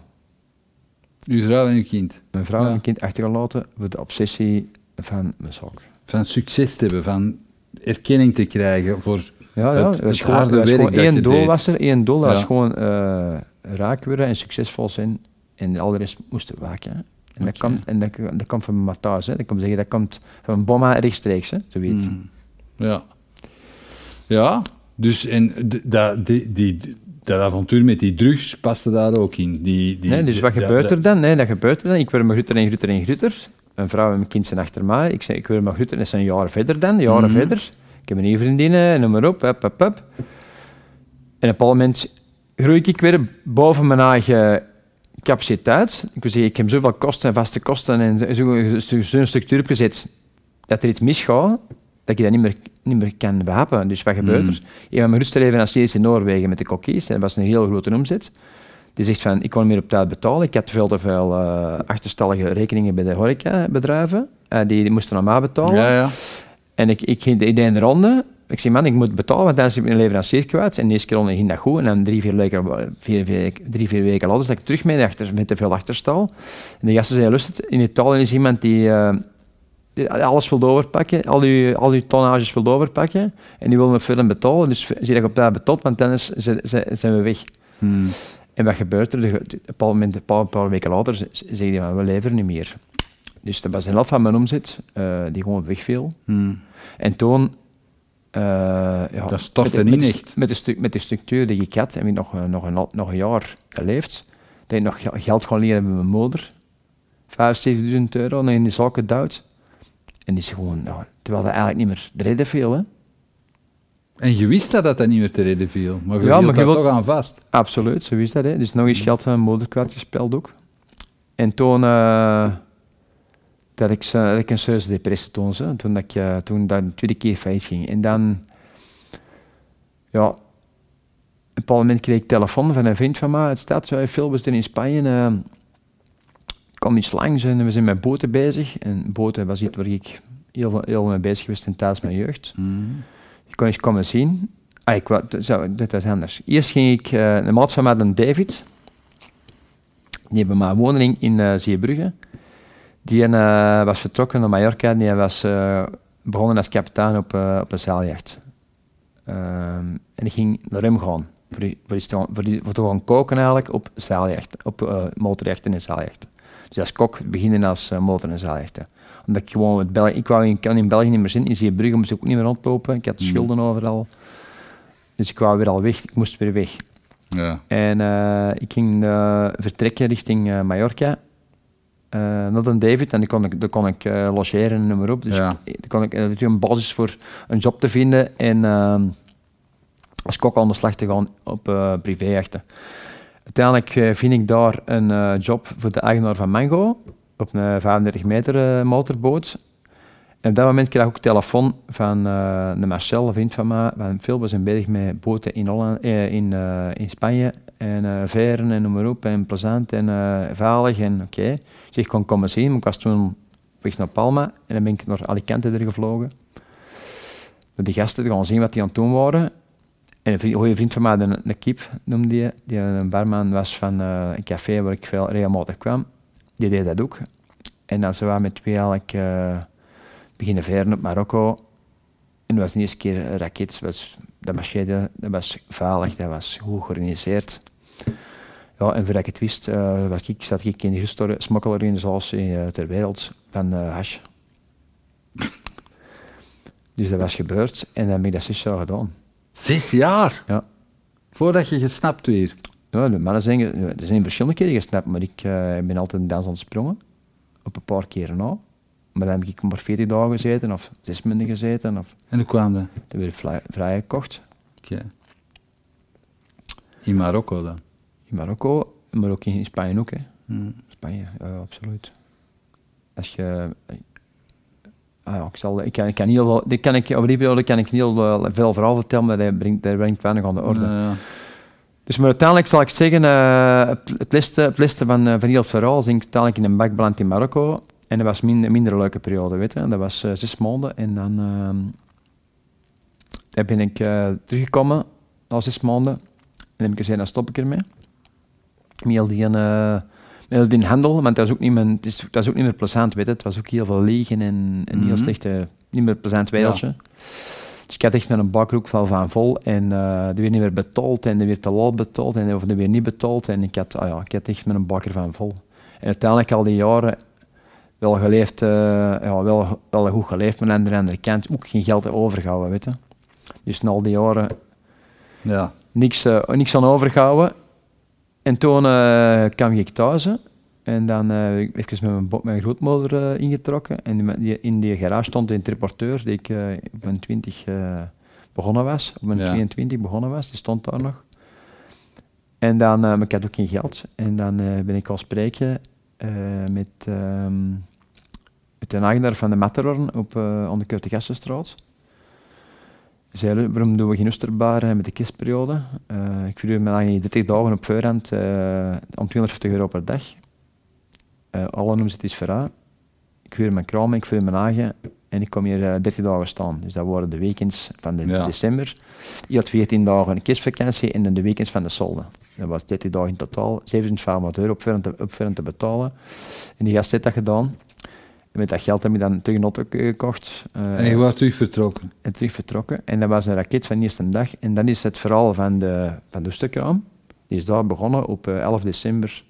Uw vrouw en uw kind. Mijn vrouw Ja. en mijn kind achtergelaten voor de obsessie van mijn zaak. Van succes te hebben, van erkenning te krijgen voor... Ja, ja. Het- harde werk gewoon dat je één doel deed. was er, één doel. Dat Ja. was gewoon eh raak worden en succesvol zijn. En al de rest moesten waken. En, dat, komt, en dat, dat komt van mijn thuis. Hè. Dat kan zeggen, dat komt van een bomma rechtstreeks, hè, zoiets. Mm. Ja. Ja, dus en die, die, dat avontuur met die drugs paste daar ook in. Die, die, Nee, dus wat gebeurt er dan? Nee, dat gebeurt er dan. Ik word maar grutter en grutter en grutter. Mijn vrouw en mijn kind zijn achter mij. Ik, zeg, ik word maar grutter en dat zijn jaren verder dan, jaren Mhm. verder. Ik heb een nieuwe vriendinnen, noem maar op, hup. En op een moment groei ik weer boven mijn eigen capaciteit. Ik wil zeggen, ik heb zoveel kosten en vaste kosten en zo'n zo, zo structuur opgezet dat er iets misgaat, dat je dat niet meer, niet meer kan behappen. Dus wat gebeurt Mm. er? Een van mijn in Noorwegen met de kokkies. Dat was een heel grote omzet. Die zegt van, ik kon niet meer op tijd betalen. Ik had veel te veel eh, achterstallige rekeningen bij de horecabedrijven. Eh die, die moesten mij betalen. Ja, ja. En ik, ik ging de idee in de ronde. Ik zei, man, ik moet betalen, want heb ik mijn leverancier kwijt. En de eerste keer ronde ging dat goed. En dan drie, vier weken, vier, vier, drie, vier weken later zat ik terug met, achter, met te veel achterstal. En de gasten zeiden, lust in Italië is iemand die, eh, die alles wil overpakken, al je, al uw tonnages wil overpakken. En die wil me verder betalen. Dus zie dat je op dat betaalt, want anders zijn, we weg. Hmm. En wat gebeurt er? De- Op een moment, een paar, een paar weken later, ze- ze- zeggen die van, we leveren niet meer. Dus dat was een helft van mijn omzet, eh, die gewoon wegviel. Hmm. En toen... eh, ja, Dat stortte met, de- niet met, de- echt. Met de, stu- met de structuur die ik had, heb ik nog, eh, nog, een, nog een jaar geleefd. Dat ik nog ge- geld gaan leren met mijn moeder. 75.000 euro in die zaken duwt. En die is gewoon... Ja, terwijl dat eigenlijk niet meer... Er reden veel, hè. En je wist dat dat dat niet meer te redden viel, maar je Ja, maar je wilt- toch aan vast. Absoluut, zo is dat. Hè. Dus nog eens geld aan mijn moeder kwijtgespeeld ook. En toen... eh, dat ik, zo- dat ik een serieuze depressie toen, zo. toen, dat ik, eh, toen dat de tweede keer failliet ging. En dan... Ja... Op een bepaald moment kreeg ik telefoon van een vriend van mij uit de stad. Wij filmen in Spanje. eh kwam iets langs en we zijn met boten bezig. En boten was iets waar ik heel, veel- heel mee bezig geweest in tijdens mijn jeugd. Hmm. Je kon eens komen zien. Ah, ik, wou- zo, dit was anders. Eerst ging ik, uh, een maat van mij, een David, die hebben mijn woning in eh Zeebrugge. Die eh, was vertrokken naar Mallorca en die was eh, begonnen als kapitein op, eh, op een zeiljacht. Ehm, en ik ging naar hem gaan, voor, die, voor, die, voor, die, voor te gaan koken eigenlijk op zeiljacht, op eh, motorjachten en zeiljachten. Dus als kok beginnen als eh, motor- en zeiljachten omdat ik gewoon met België, ik wou in, kan in België niet meer zitten, in Zeebrugge moest ik ook niet meer rondlopen, ik had Mm. schulden overal. Dus ik wou weer al weg, ik moest weer weg. Ja. En eh, ik ging eh, vertrekken richting eh, Mallorca, naar een David, en daar kon ik, daar kon ik logeren en noem maar op. Dus Ja. ik, daar kon ik natuurlijk een basis voor een job te vinden en ehm, als kok aan de slag te gaan op eh privéjachten. Uiteindelijk eh, vind ik daar een eh, job voor de eigenaar van Mango op een 35 meter eh, motorboot. En op dat moment kreeg ik ook telefoon van eh, de Marcel, een vriend van mij, van Phil, zijn bezig met boten in, Holland, eh, in, in Spanje en veren en noem maar op, en plezant en veilig en oké. Zeg, ik kon komen zien, maar ik was toen weg naar Palma en dan ben ik naar Alicante er gevlogen. Door die gasten te gaan zien wat die aan het doen waren. En een goede vriend van mij, de, de Kip noemde die, die een barman was van eh, een café waar ik veel regelmatig kwam. Die deed dat ook. En dan zijn we met twee eigenlijk eh, beginnen veren op Marokko. En dat was de eerste keer een raket. Dat was, dat marcheerde, dat was veilig, dat was goed georganiseerd. Ja, en voordat ik het wist, eh, was ik, zat ik in de grootste smokkelorganisatie ter wereld van hash. Dus dat was gebeurd en dan heb ik dat jaar gedaan. Zes jaar? Ja. Voordat je gesnapt weer. Ja, de mannen zijn, er zijn verschillende keren gesnapt, maar ik eh, ben altijd in dans ontsprongen. Op een paar keren na. Maar dan heb ik maar 40 dagen gezeten, of zes maanden gezeten, of En hoe kwam dat? dan weer vrij, vrijgekocht. Oké. In Marokko dan? In Marokko, maar ook in Spanje ook. Hè. Hmm. Spanje, ja, absoluut. Als je... Ah ja, ik, zal, ik, kan, ik kan heel veel, dit kan ik, over die periode kan ik heel veel, verhaal vertellen, maar dat brengt, brengt weinig aan de orde. Ja, ja. Dus maar uiteindelijk zal ik zeggen, eh, het, liste, het liste van, eh, van heel het verhaal is ik uiteindelijk in een bak beland in Marokko. En dat was min, een minder leuke periode, weet je. Dat was eh, zes maanden en dan, dan ben ik teruggekomen na zes maanden. En dan heb ik gezegd, dan stop ik ermee. Met heel die, heel die handel, want dat is ook niet, mijn, het is, dat is ook niet meer plezant, weet je. Het was ook heel veel liegen en een heel Mhm. slechte, niet meer plezant wereldje. Dus ik had echt met een bakroek van, van vol en eh er werd niet meer betaald en er werd te laat betaald en of er weer niet betaald. En ik had, ah ja, ik had echt met een bakker van vol. En uiteindelijk al die jaren wel geleefd, eh, ja, wel, wel goed geleefd, maar aan de andere kant ook geen geld overgehouden, weet je. Dus na al die jaren ja. niks, eh, niks aan overgehouden. En toen eh, kwam ik thuis hè. en dan ik even met mijn, mijn grootmoeder eh, ingetrokken. En in die, in die garage stond een triporteur die ik op mijn 20 eh, begonnen was, op mijn Ja. 22 begonnen was, die stond daar nog. En dan, uh, maar ik had ook geen geld. En dan ben ik al spreken met, ehm, met de eigenaar van de Matterhorn op, uh, de. Zei, waarom doen we geen met de kistperiode? ik verhuur me dan 30 dagen op voorhand om 250 euro per dag. alle noemen ze het is verra. Ik vuur mijn kraam, ik vuur mijn eigen en ik kom hier 30 eh, dagen staan. Dus dat waren de weekends van de december. Je had 14 dagen een kerstvakantie en dan de weekends van de solden. Dat was 30 dagen in totaal, 7500 euro op te, op te betalen. En die gast heeft dat gedaan. Met dat geld heb ik dan terug een auto gekocht. Uh, en je was terug vertrokken? En terug vertrokken. En dat was een raket van de eerste dag. En dan is het verhaal van de, van de Oesterkraam. Die is daar begonnen op 11 eh, december,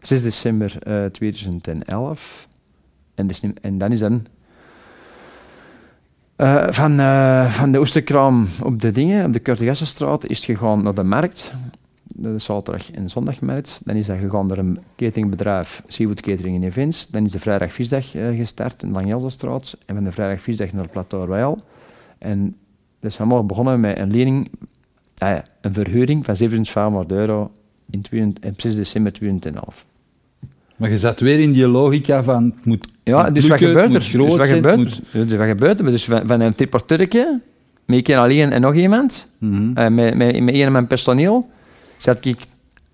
6 december uh, 2011. En, dus, en dan is dan uh, van, van de Oesterkraam op de dingen, op de Kurtegassenstraat, is het gegaan naar de markt. De zaterdag- en zondagmarkt. Dan is dat gegaan naar een cateringbedrijf, Seafood Catering in Events. Dan is de vrijdag visdag uh, gestart in Langjeldenstraat. En van de vrijdag visdag naar Plateau Royal. En dat is allemaal begonnen met een lening, een verhuring van 7500 euro in, 20, in 6 december 2011. Maar je zat weer in die logica van het moet Ja, dus wat gebeurt er? Dus wat gebeurt er? Dus wat gebeurt er? Dus van, van een triporturkje, met ik alleen en nog iemand, mm -hmm. uh, met, met, met een mijn personeel, zat ik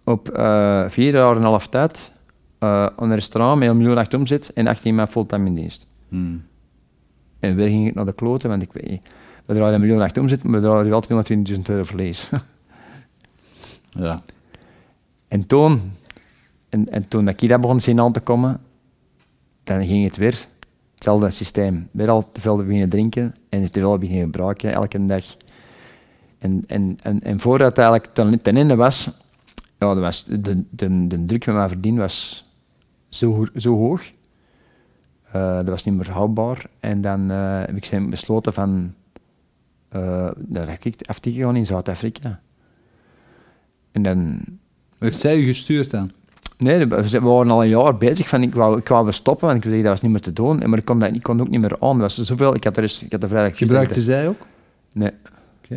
op uh, vier jaar en een half tijd uh, een restaurant met een miljoen acht omzet en 18 maanden fulltime in dienst. Mm. En weer ging ik naar de kloten, want ik weet niet, we draaien een miljoen acht omzet, maar we draaien wel 220.000 euro verlies. ja. En toen en, en toen ik daar begon zien aan te komen, dan ging het weer. Hetzelfde systeem. Weer al te veel beginnen drinken en te veel beginnen gebruiken elke dag. En, en, en, en voordat het eigenlijk ten, ten einde was, ja, was de, de, de druk van mijn verdien was zo, zo hoog. Uh, dat was niet meer houdbaar. En dan uh, heb ik besloten van, uh, dan heb ik af te gaan in Zuid-Afrika. En dan... Heeft zij u gestuurd dan? Nee, we waren al een jaar bezig van ik wou, ik wou stoppen, want ik zei dat was niet meer te doen. Maar ik kon, dat, ik kon ook niet meer aan. was zoveel, ik had er eens, ik had de vrijdag Gebruikte zij ook? Nee.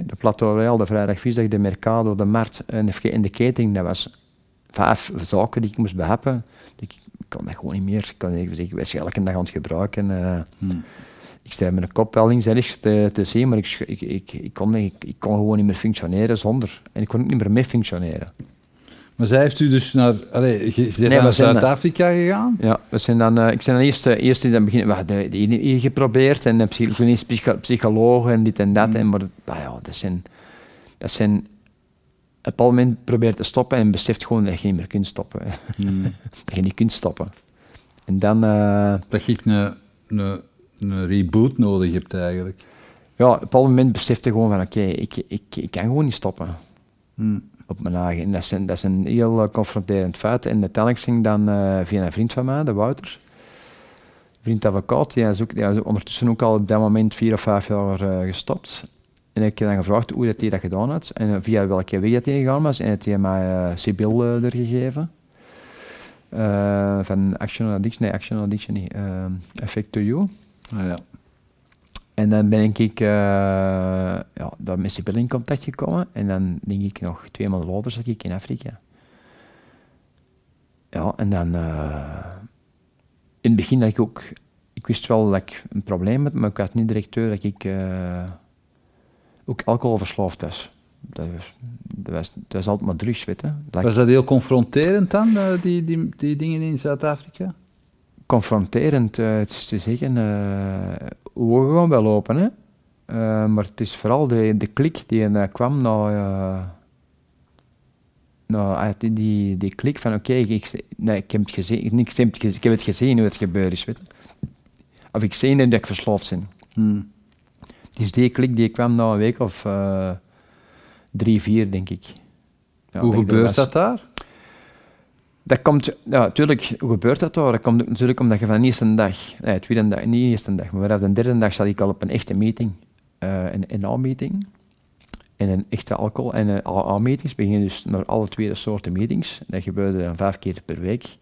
De Plateau Royal, de vrijdag visdag, de Mercado, de Markt en de, in de catering, dat was vijf zaken die ik moest behappen. Ik, kon dat gewoon niet meer. Ik kon zeggen, elke dag aan het gebruiken. Uh, hmm. Ik met een kop wel links en rechts te, te zien, maar ik, ik, ik, ik, kon, ik kon gewoon niet meer functioneren zonder. En ik kon ook niet meer mee functioneren. Maar zij heeft u dus naar, allez, je nee, naar Zuid-Afrika gegaan? Ja, we zijn dan, uh, ik ben dan eerst, uh, eerst in het begin, we hadden geprobeerd en psych psychologen en dit en dat. Mm. En, maar ah, ja, dat zijn, dat zijn, op een moment probeert te stoppen en beseft gewoon dat je niet meer kunt stoppen. Mm. dat je niet kunt stoppen. En dan... Uh, dat je een, een, een reboot nodig hebt eigenlijk. Ja, op een moment besefte gewoon van oké, ik, ik, ik kan gewoon niet stoppen. Mm op mijn eigen. En dat is, een, dat is een heel uh, confronterend feit. En uiteindelijk ging dan uh, via een vriend van mij, de Wouter, vriend advocaat, die is, ook, die is ondertussen ook al op dat moment vier of vijf jaar uh, gestopt. En ik heb dan gevraagd hoe dat hij dat gedaan had en via welke weg dat hij gegaan was. En heeft hij mij uh, Sibyl er gegeven. van Action Addiction, nee, Action Addiction niet. Effect to You. Ah, ja. En dan ben ik uh, ja, daar met Sibyl in contact gekomen. En dan denk ik nog twee maanden later zat ik in Afrika. Ja, en dan... Uh, in het begin dat ik ook... Ik wist wel dat ik een probleem had, maar ik had niet direct door dat ik uh, ook alcoholverslaafd was. Dat was, dat was, dat was altijd maar drugs, weet was dat heel confronterend dan, die, die, die dingen in Zuid-Afrika? confronterend. Het is te zeggen, uh, we gaan wel lopen, hè. Uh, maar het is vooral de, de klik die uh, kwam naar, nou, die, die, die klik van oké, okay, ik, nee, ik heb het gezien, ik heb het gezien, ik heb het gezien hoe het gebeurd is, weet Of ik zie dat ik verslaafd ben. Hmm. Dus die klik die kwam na een week of drie, vier, denk ik. Ja, hoe gebeurt dat daar? Dat komt, ja, natuurlijk, hoe gebeurt dat daar? Dat komt natuurlijk omdat je van de eerste dag, nee, tweede dag, niet de eerste dag, maar vanaf de derde dag zat ik al op een echte meeting, uh, een NA-meeting, en een echte alcohol- en een AA-meetings. beginnen dus naar alle twee soorten meetings. Dat gebeurde dan vijf keer per week.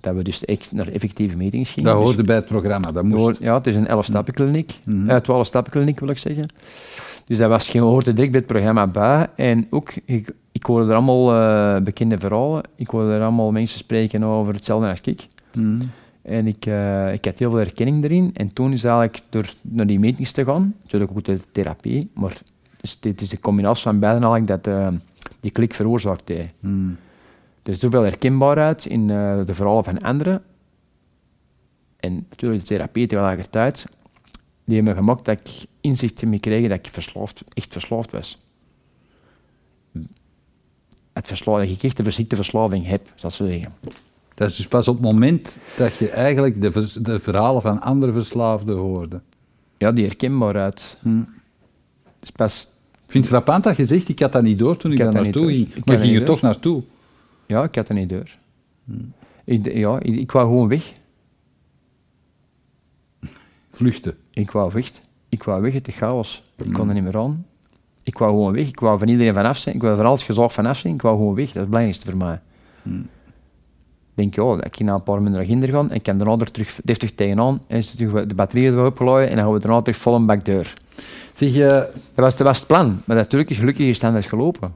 Dat we dus echt naar effectieve meetings gingen. Dat hoorde dus, bij het programma, dat moest. Ja, het is een 11-stappenkliniek, mm -hmm. uh, 12-stappenkliniek wil ik zeggen. Dus dat was, je hoorde direct bij het programma bij. En ook, ik hoorde er allemaal eh, bekende verhalen. Ik hoorde er allemaal mensen spreken over hetzelfde als ik. Mm. En ik, eh, ik had heel veel herkenning erin. En toen is eigenlijk door naar die meetings te gaan, natuurlijk ook de therapie, maar dus dit is de combinatie van beiden eigenlijk dat eh, die klik veroorzaakt heeft. Mm. Er is zoveel herkenbaarheid in de verhalen van anderen. En natuurlijk de therapie tegelijkertijd, die hebben me gemaakt dat ik inzicht in me kreeg dat ik verslaafd, echt verslaafd was. Het dat echt de ziekte verslaving heb, ik zo zeggen. Dat is dus pas op het moment dat je eigenlijk de, vers- de verhalen van andere verslaafden hoorde. Ja, die herkenbaarheid. Mm. is pas Ik vind het frappant dat je zegt, ik had dat niet door toen ik, daar dat naartoe ging. Maar ging dat je toch naartoe? Ja, ik had er niet door. Hmm. Ik, ja, ik, ik wou gewoon weg. Vluchten. Ik wou weg. Ik wou weg uit de chaos. Ik Hmm. kon er niet meer aan. Ik wou gewoon weg. Ik wou van iedereen vanaf zijn. Ik wou van alles gezorgd vanaf zijn. Ik wou gewoon weg. Dat is het belangrijkste voor mij. Hmm. Denk, ja, ik ga na een paar minuten naar gaan en ik kan daarna er terug deftig tegenaan. En is de weer opgeladen en dan gaan we daarna terug vol een bak deur. Zeg je, Dat was, dat was het plan. Maar natuurlijk is gelukkig is het anders gelopen.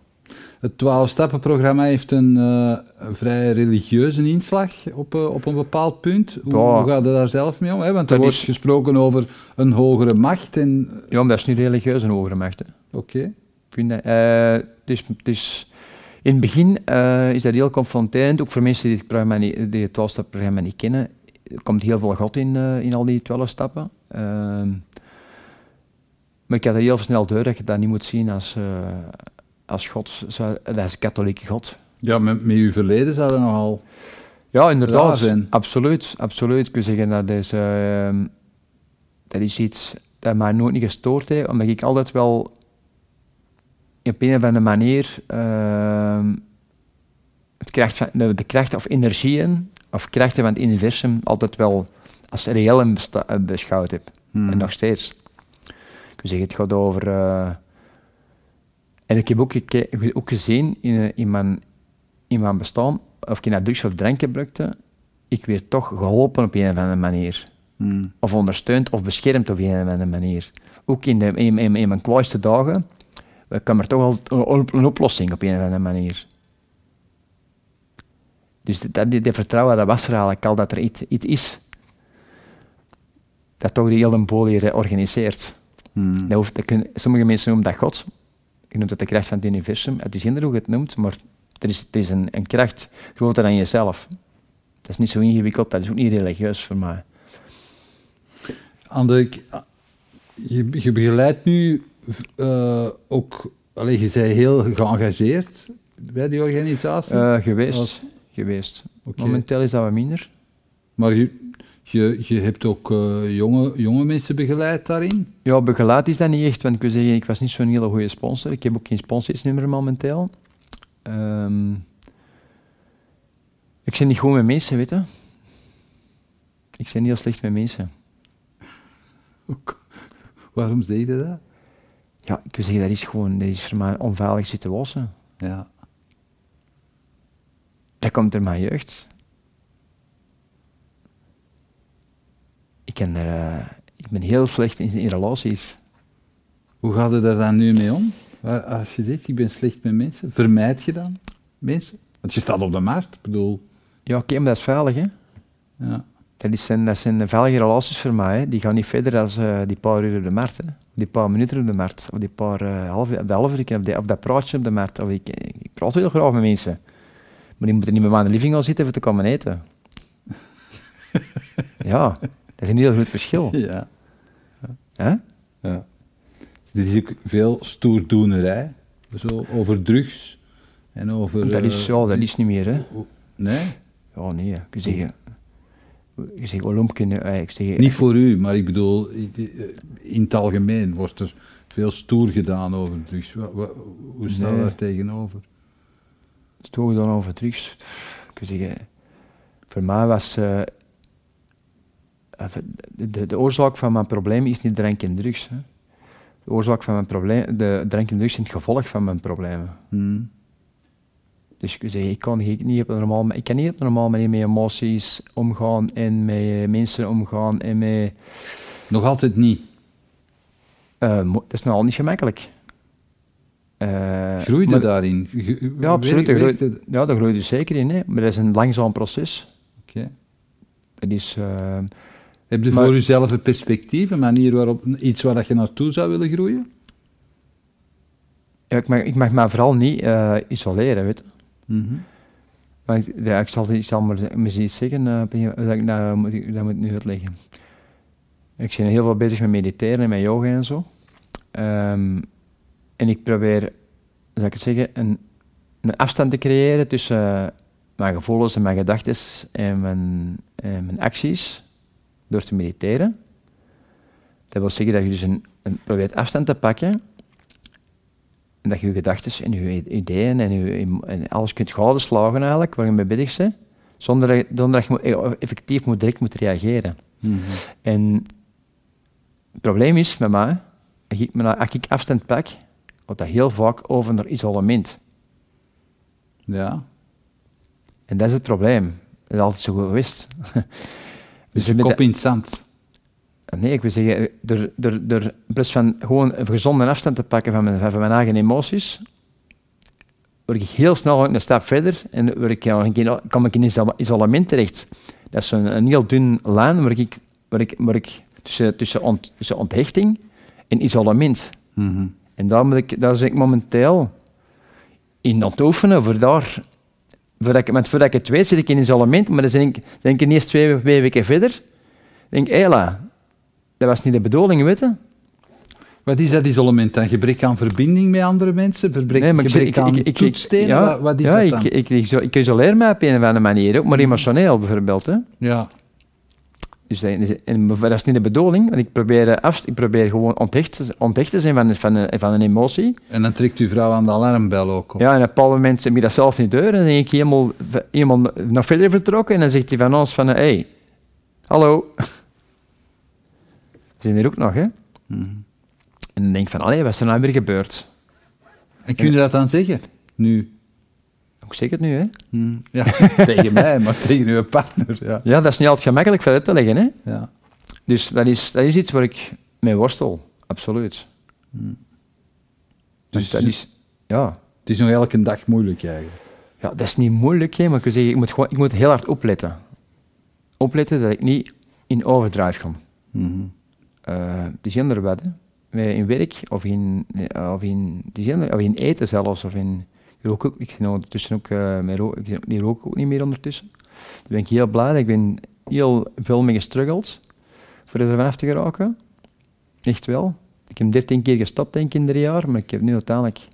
Het 12-stappenprogramma heeft een, eh, een vrij religieuze inslag op, eh, op een bepaald punt. Hoe, Ja. hoe gaat je daar zelf mee om? Hè? Want er Dat wordt is- gesproken over een hogere macht. En, Ja, maar dat is niet religieus een hogere macht. Oké. Dat, eh, dus, dus in het begin eh, is dat heel confronterend, ook voor mensen die het, programma niet, die het 12-stap-programma niet kennen. Er komt heel veel God in, in al die 12 stappen. Ehm, maar ik had er heel snel door dat je dat niet moet zien als, als God, dat is een katholieke God. Ja, met, met uw verleden zou dat nogal... Ja, inderdaad. zijn. Absoluut, absoluut. Ik wil zeggen, dat is, ehm, dat is iets dat mij nooit niet gestoord heeft, omdat ik altijd wel op een of andere manier ehm, het kracht van, de, de kracht of energieën of krachten van het universum altijd wel als reëel beschouwd heb. Hmm. En nog steeds. Ik wil zeggen, het gaat over... eh, en ik heb ook, ook gezien in, eh, in, mijn, in mijn bestaan, of ik naar drugs of drank gebruikte, ik werd toch geholpen op een of andere manier. Hmm. Of ondersteund of beschermd op een of andere manier. Ook in, de, in, in, in mijn kwaaiste dagen eh, kwam er toch al een, oplossing op een of andere manier. Dus dat, vertrouwen, dat was er eigenlijk al, dat er iets, iets is. Dat toch die hele boel hier eh, organiseert. Hmm. Dat hoeft, dat kun- sommige mensen noemen dat God. Je noemt het de kracht van het universum. Het is minder hoe je het noemt, maar er is, het is een, een kracht groter dan jezelf. Dat is niet zo ingewikkeld, dat is ook niet religieus voor mij. Ander, je, je begeleidt nu eh, ook... Allee, je bent heel geëngageerd bij die organisatie. Eh, geweest. Als- geweest. Momenteel is dat wat minder. Maar je, je, je hebt ook eh, jonge, jonge mensen begeleid daarin. Ja, begeleid is dat niet echt, want ik wil zeggen, ik was niet zo'n hele goede sponsor. Ik heb ook geen sponsorsnummer momenteel. Ehm, ik ben niet goed met mensen, weet je. Ik ben heel slecht met mensen. Waarom zeg je dat? Ja, ik wil zeggen, dat is gewoon dat is voor mij een onveilige situatie. Ja. Dat komt door mijn jeugd. Ken er, eh, ik ben heel slecht in, in relaties. Hoe gaat je daar dan nu mee om? Als je zegt, ik ben slecht met mensen, vermijd je dan mensen? Want je staat op de markt, ik bedoel... Ja, oké, maar dat is veilig, hè. Ja. Dat, is, zijn- dat zijn veilige relaties voor mij. Hè. Die gaan niet verder dan eh, die paar uur op de markt. Hè. Die paar minuten op de markt. Of die paar eh, half, op de uur, of, die- of dat praatje op de markt. Of ik, ik praat heel graag met mensen. Maar die moeten niet bij mij in de living gaan zitten om te komen eten. ja, is een heel goed verschil. Ja. Hè? ja. Dit is ook veel stoerdoenerij. Zo over drugs en over... Dat is, eh, ja, dat is niet meer. Hè. Nee, Ja, nee. Ik zeg, ik zeg Olympje, eh, ik zeg, niet voor u, maar ik bedoel, eh, in het algemeen wordt er veel stoer gedaan over drugs. Hoe staat Nee. daar tegenover? toch dan over drugs. Ik wil zeggen, voor mij was eh, de, de oorzaak van mijn probleem is niet drank en drugs. Hè. De oorzaak van mijn probleem, de drank en drugs zijn het gevolg van mijn problemen. Hmm. Dus ik zeggen, ik kan niet, op een normaal, ik kan niet op een normaal manier met emoties omgaan en met eh, mensen omgaan en met... Nog altijd niet. mo- dat is nogal niet gemakkelijk. Eh, groeide maar- daarin? Ja, absoluut. Daar ja, daar groeit je zeker in. Hè. Maar dat is een langzaam proces. Oké. Het is... Heb je Maar- voor jezelf een perspectief, een manier waarop iets waar dat je naartoe zou willen groeien? ja, ik, mag, ik mag vooral niet eh, isoleren, weet je. Mhm. Maar ik, ja, ik, zal, ik zal maar misschien iets zeggen, een- dat, ik, nou, moet ik, dat moet ik nu uitleggen. Ik ben heel veel bezig met mediteren en met yoga en zo. Ehm, en ik probeer, zou ik het zeggen, een, een afstand te creëren tussen eh, mijn gevoelens en mijn gedachten en mijn, en mijn acties door te mediteren. Dat wil zeggen dat je dus een, een, probeert afstand te pakken en dat je je gedachten en je ideeën en, je, en alles kunt slagen eigenlijk, waar je mee bezig bent, zonder dat, je- zonder dat je moet- effectief moet, direct moet reageren. Mhm. En het probleem is met mij, als ik, me- als ik afstand pak, gaat dat heel vaak over naar isolement. Ja. En dat is het probleem. Dat is altijd zo geweest. Dus je bent kop in het zand. Nee, ik wil zeggen, door, door, door plaats van gewoon een gezonde afstand te pakken van mijn, van mijn eigen emoties, word ik heel snel een stap verder en word ik, kom ik in iso- isolement terecht. Dat is een, een heel dun lijn waar ik, waar ik, waar ik tussen, tussen, ont, tussen onthechting en isolement. Mhm. En daar, moet ik, daar zit ik momenteel in aan het oefenen voor daar. Voordat ik, want voordat ik het weet, zit ik in isolement, maar dan denk ik, denk ik ineens twee, twee weken verder. denk ik, hela, dat was niet de bedoeling, weet je? Wat is dat isolement dan? Gebrek aan verbinding met andere mensen? Verbrek, Nee, maar ik, gebrek ik, aan ik, ik, toetsstenen? ja, wat, wat is ja, dat dan? Ik, ik, ik, isoleer mij op een of andere manier, ook, maar emotioneel bijvoorbeeld. Hè. ja. Dus dat, is- en dat is niet de bedoeling, want ik probeer, eh, af, ik probeer gewoon onthecht, onthecht te zijn van, van, een- van een emotie. En dan trekt uw vrouw aan de alarmbel ook op. Ja, en op een bepaald moment heb je dat zelf niet door. En dan denk ik helemaal, helemaal nog verder vertrokken. En dan zegt hij van ons van, hé, hey, hallo. We zijn er ook nog, hè. Mhm. En dan denk ik van, allee, wat is er nou weer gebeurd? En kun je dat dan zeggen? Nu? Zeg het nu, hè. Mhm. Ja, tegen mij, maar tegen uw partner. Ja. Ja, dat is niet altijd gemakkelijk voor uit te leggen, hè. Ja. Dus dat is, dat is iets waar ik mee worstel, absoluut. Dus Dus dat is, ja. het is nog elke dag moeilijk eigenlijk. ja, dat is niet moeilijk, hè, maar ik, zeggen, ik, moet gewoon, ik moet heel hard opletten. Opletten dat ik niet in overdrive kom. Het is heel wat, hè. Met In werk of in, eh, of in, of in eten zelfs. Of in, rook ook, ik zit ondertussen ook, eh met ro ik, die rook ook niet meer ondertussen. Daar ben ik heel blij. Ik ben heel veel mee gestruggeld voor er vanaf te geraken. Echt wel. Ik heb 13 keer gestopt, denk ik, in drie jaar, maar ik heb nu uiteindelijk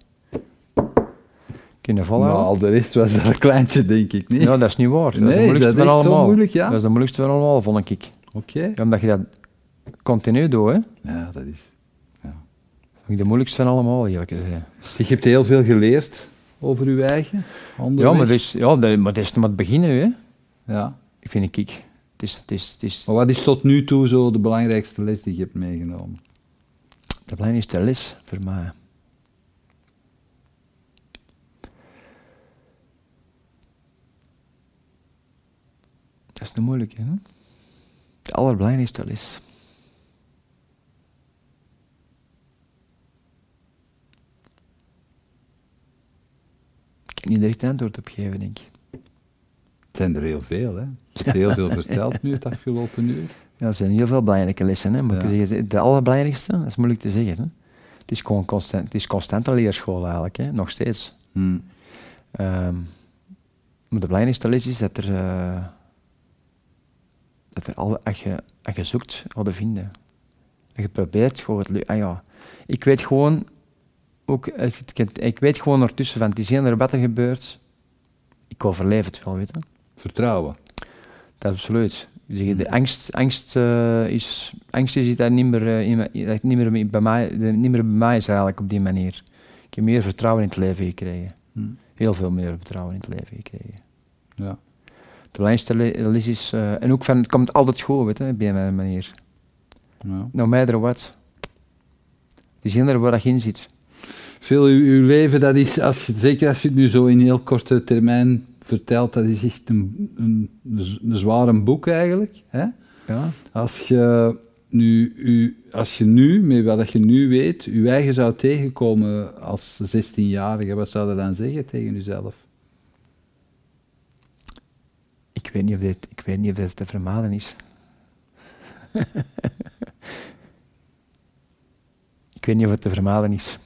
kunnen Maar volhouden. al de rest was dat een kleintje, denk ik niet. Ja, dat is niet waar. Dat is Nee, is moeilijkste dat van allemaal. moeilijk, ja? Dat is de moeilijkste van allemaal, vond ik. Oké. Ja, omdat je dat continu doet, hè. Ja, dat is... Ja. Vond ik de moeilijkste van allemaal, eerlijk gezegd. Je hebt heel veel geleerd over uw eigen Ja, onderweg. maar dat is, ja, dat, maar dat is nog maar het beginnen, hè. Ja. Ik vind ik. Het is, het is, het is, Maar wat is tot nu toe zo de belangrijkste les die je hebt meegenomen? de belangrijkste les voor mij. Dat is de moeilijke, hè. De allerbelangrijkste les. Niet direct antwoord op geven, denk ik. Het zijn er heel veel, hè? Heel veel verteld nu het afgelopen uur. Ja, er zijn heel veel belangrijke lessen. Hè? Ik Ja. zeggen, de allerbelangrijkste, dat is moeilijk te zeggen. Hè? Het is gewoon constant, het is constante leerschool eigenlijk, hè? nog steeds. Hm. Ehm, maar de belangrijkste les is dat er, eh, dat er alle, als, je, als je zoekt, wat vinden. En je probeert gewoon ah ja, Ik weet gewoon, ook, ik, weet gewoon ondertussen van het is heel wat er gebeurt. Ik overleef het wel, weet je. Vertrouwen. Dat absoluut. De angst, angst, eh, is, angst is iets dat niet meer, eh, in me- dat niet meer bij mij, niet meer bij mij is eigenlijk op die manier. Ik heb meer vertrouwen in het leven gekregen. Hm. Heel veel meer vertrouwen in het leven gekregen. Ja. De belangrijkste is, eh, en ook van het komt altijd goed, weet je, op die manier. ja. No matter what. Het is heel waar dat je in zit. Veel uw, leven, dat is, als zeker als je het nu zo in heel korte termijn vertelt, dat is echt een, een, een zware boek eigenlijk. Hè? Ja, Als je nu, u, als je nu, met wat je nu weet, je eigen zou tegenkomen als 16-jarige, wat zou je dan zeggen tegen jezelf? Ik weet niet of dit, ik weet niet of dit te vermalen is. ik weet niet of het te vermalen is.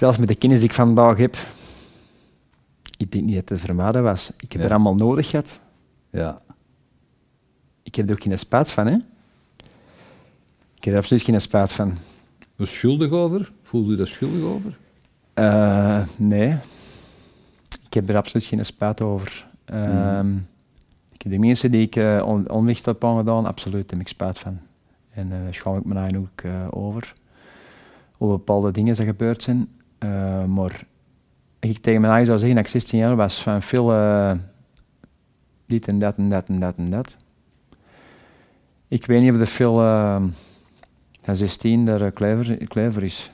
Zelfs met de kennis die ik vandaag heb, ik denk niet dat het te vermalen was. Ik heb Ja. er allemaal nodig gehad. Ja. Ik heb er ook geen spijt van, hè. Ik heb er absoluut geen spijt van. Schuldig over? Voelde u daar schuldig over? Eh, nee. Ik heb er absoluut geen spijt over. Ehm, ik heb de mensen die ik eh, on, onlicht heb aangedaan, absoluut heb ik spijt van. En daar schaam ik me eigenlijk ook over. Over bepaalde dingen die gebeurd zijn. Eh, maar ik tegen mijn eigen zou zeggen dat ik 16 jaar was van veel eh, dit en dat en dat en dat en dat. Ik weet niet of er veel eh, van 16 daar eh, clever, clever is.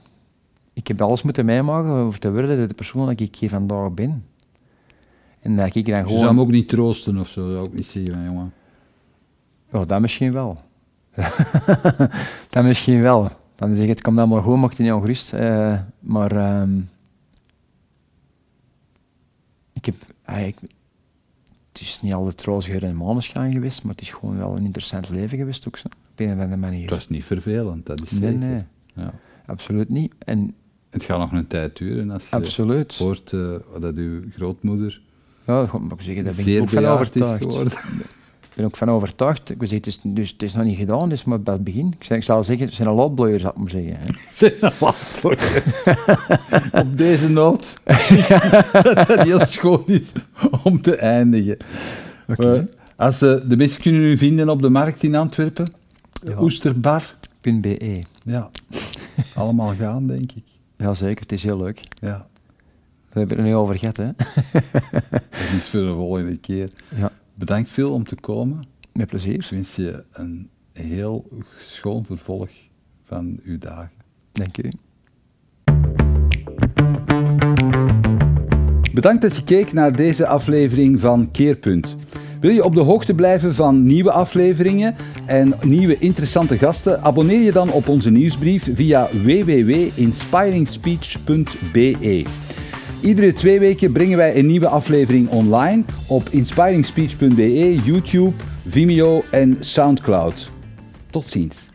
Ik heb alles moeten meemaken om te worden de persoon dat ik hier vandaag ben. En dat ik dan Je gewoon... zou hem ook niet troosten of zo, zou ik niet zeggen, jongen. Ja, dat misschien wel. dat misschien wel. Dan zeg ik, het komt allemaal goed, mocht je niet ongerust. eh maar ehm, ik heb eigenlijk... Het is niet altijd roze geur en maneschijn geweest, maar het is gewoon wel een interessant leven geweest ook zo. Op een of andere manier. Het was niet vervelend, dat is nee, zeker. nee, Ja. absoluut niet. En Het gaat nog een tijd duren als je absoluut. hoort eh, dat uw grootmoeder Ja, dat moet ik zeggen, daar ben ik ook van is overtuigd. ben ook van overtuigd. Ik het, is, dus, het is nog niet gedaan, dus maar bij het begin. Ik, zeg, ik zal zeggen, het zijn een loopblooier, zou ik maar zeggen. Hè. Zijn Op deze noot. dat het heel schoon is om te eindigen. Eh, als, eh, de mensen kunnen u vinden op de markt in Antwerpen. Ja. Oesterbar. .be. Ja. Allemaal gaan, denk ik. Jazeker, het is heel leuk. Ja. We hebben het er nu over gehad, hè. Dat is voor de volgende keer. Ja, Bedankt veel om te komen. met plezier. Ik wens je een heel schoon vervolg van uw dagen. Dank u. Bedankt dat je keek naar deze aflevering van Keerpunt. Wil je op de hoogte blijven van nieuwe afleveringen en nieuwe interessante gasten? Abonneer je dan op onze nieuwsbrief via www.inspiringspeech.be. Iedere twee weken brengen wij een nieuwe aflevering online op inspiringspeech.be, YouTube, Vimeo en Soundcloud. Tot ziens.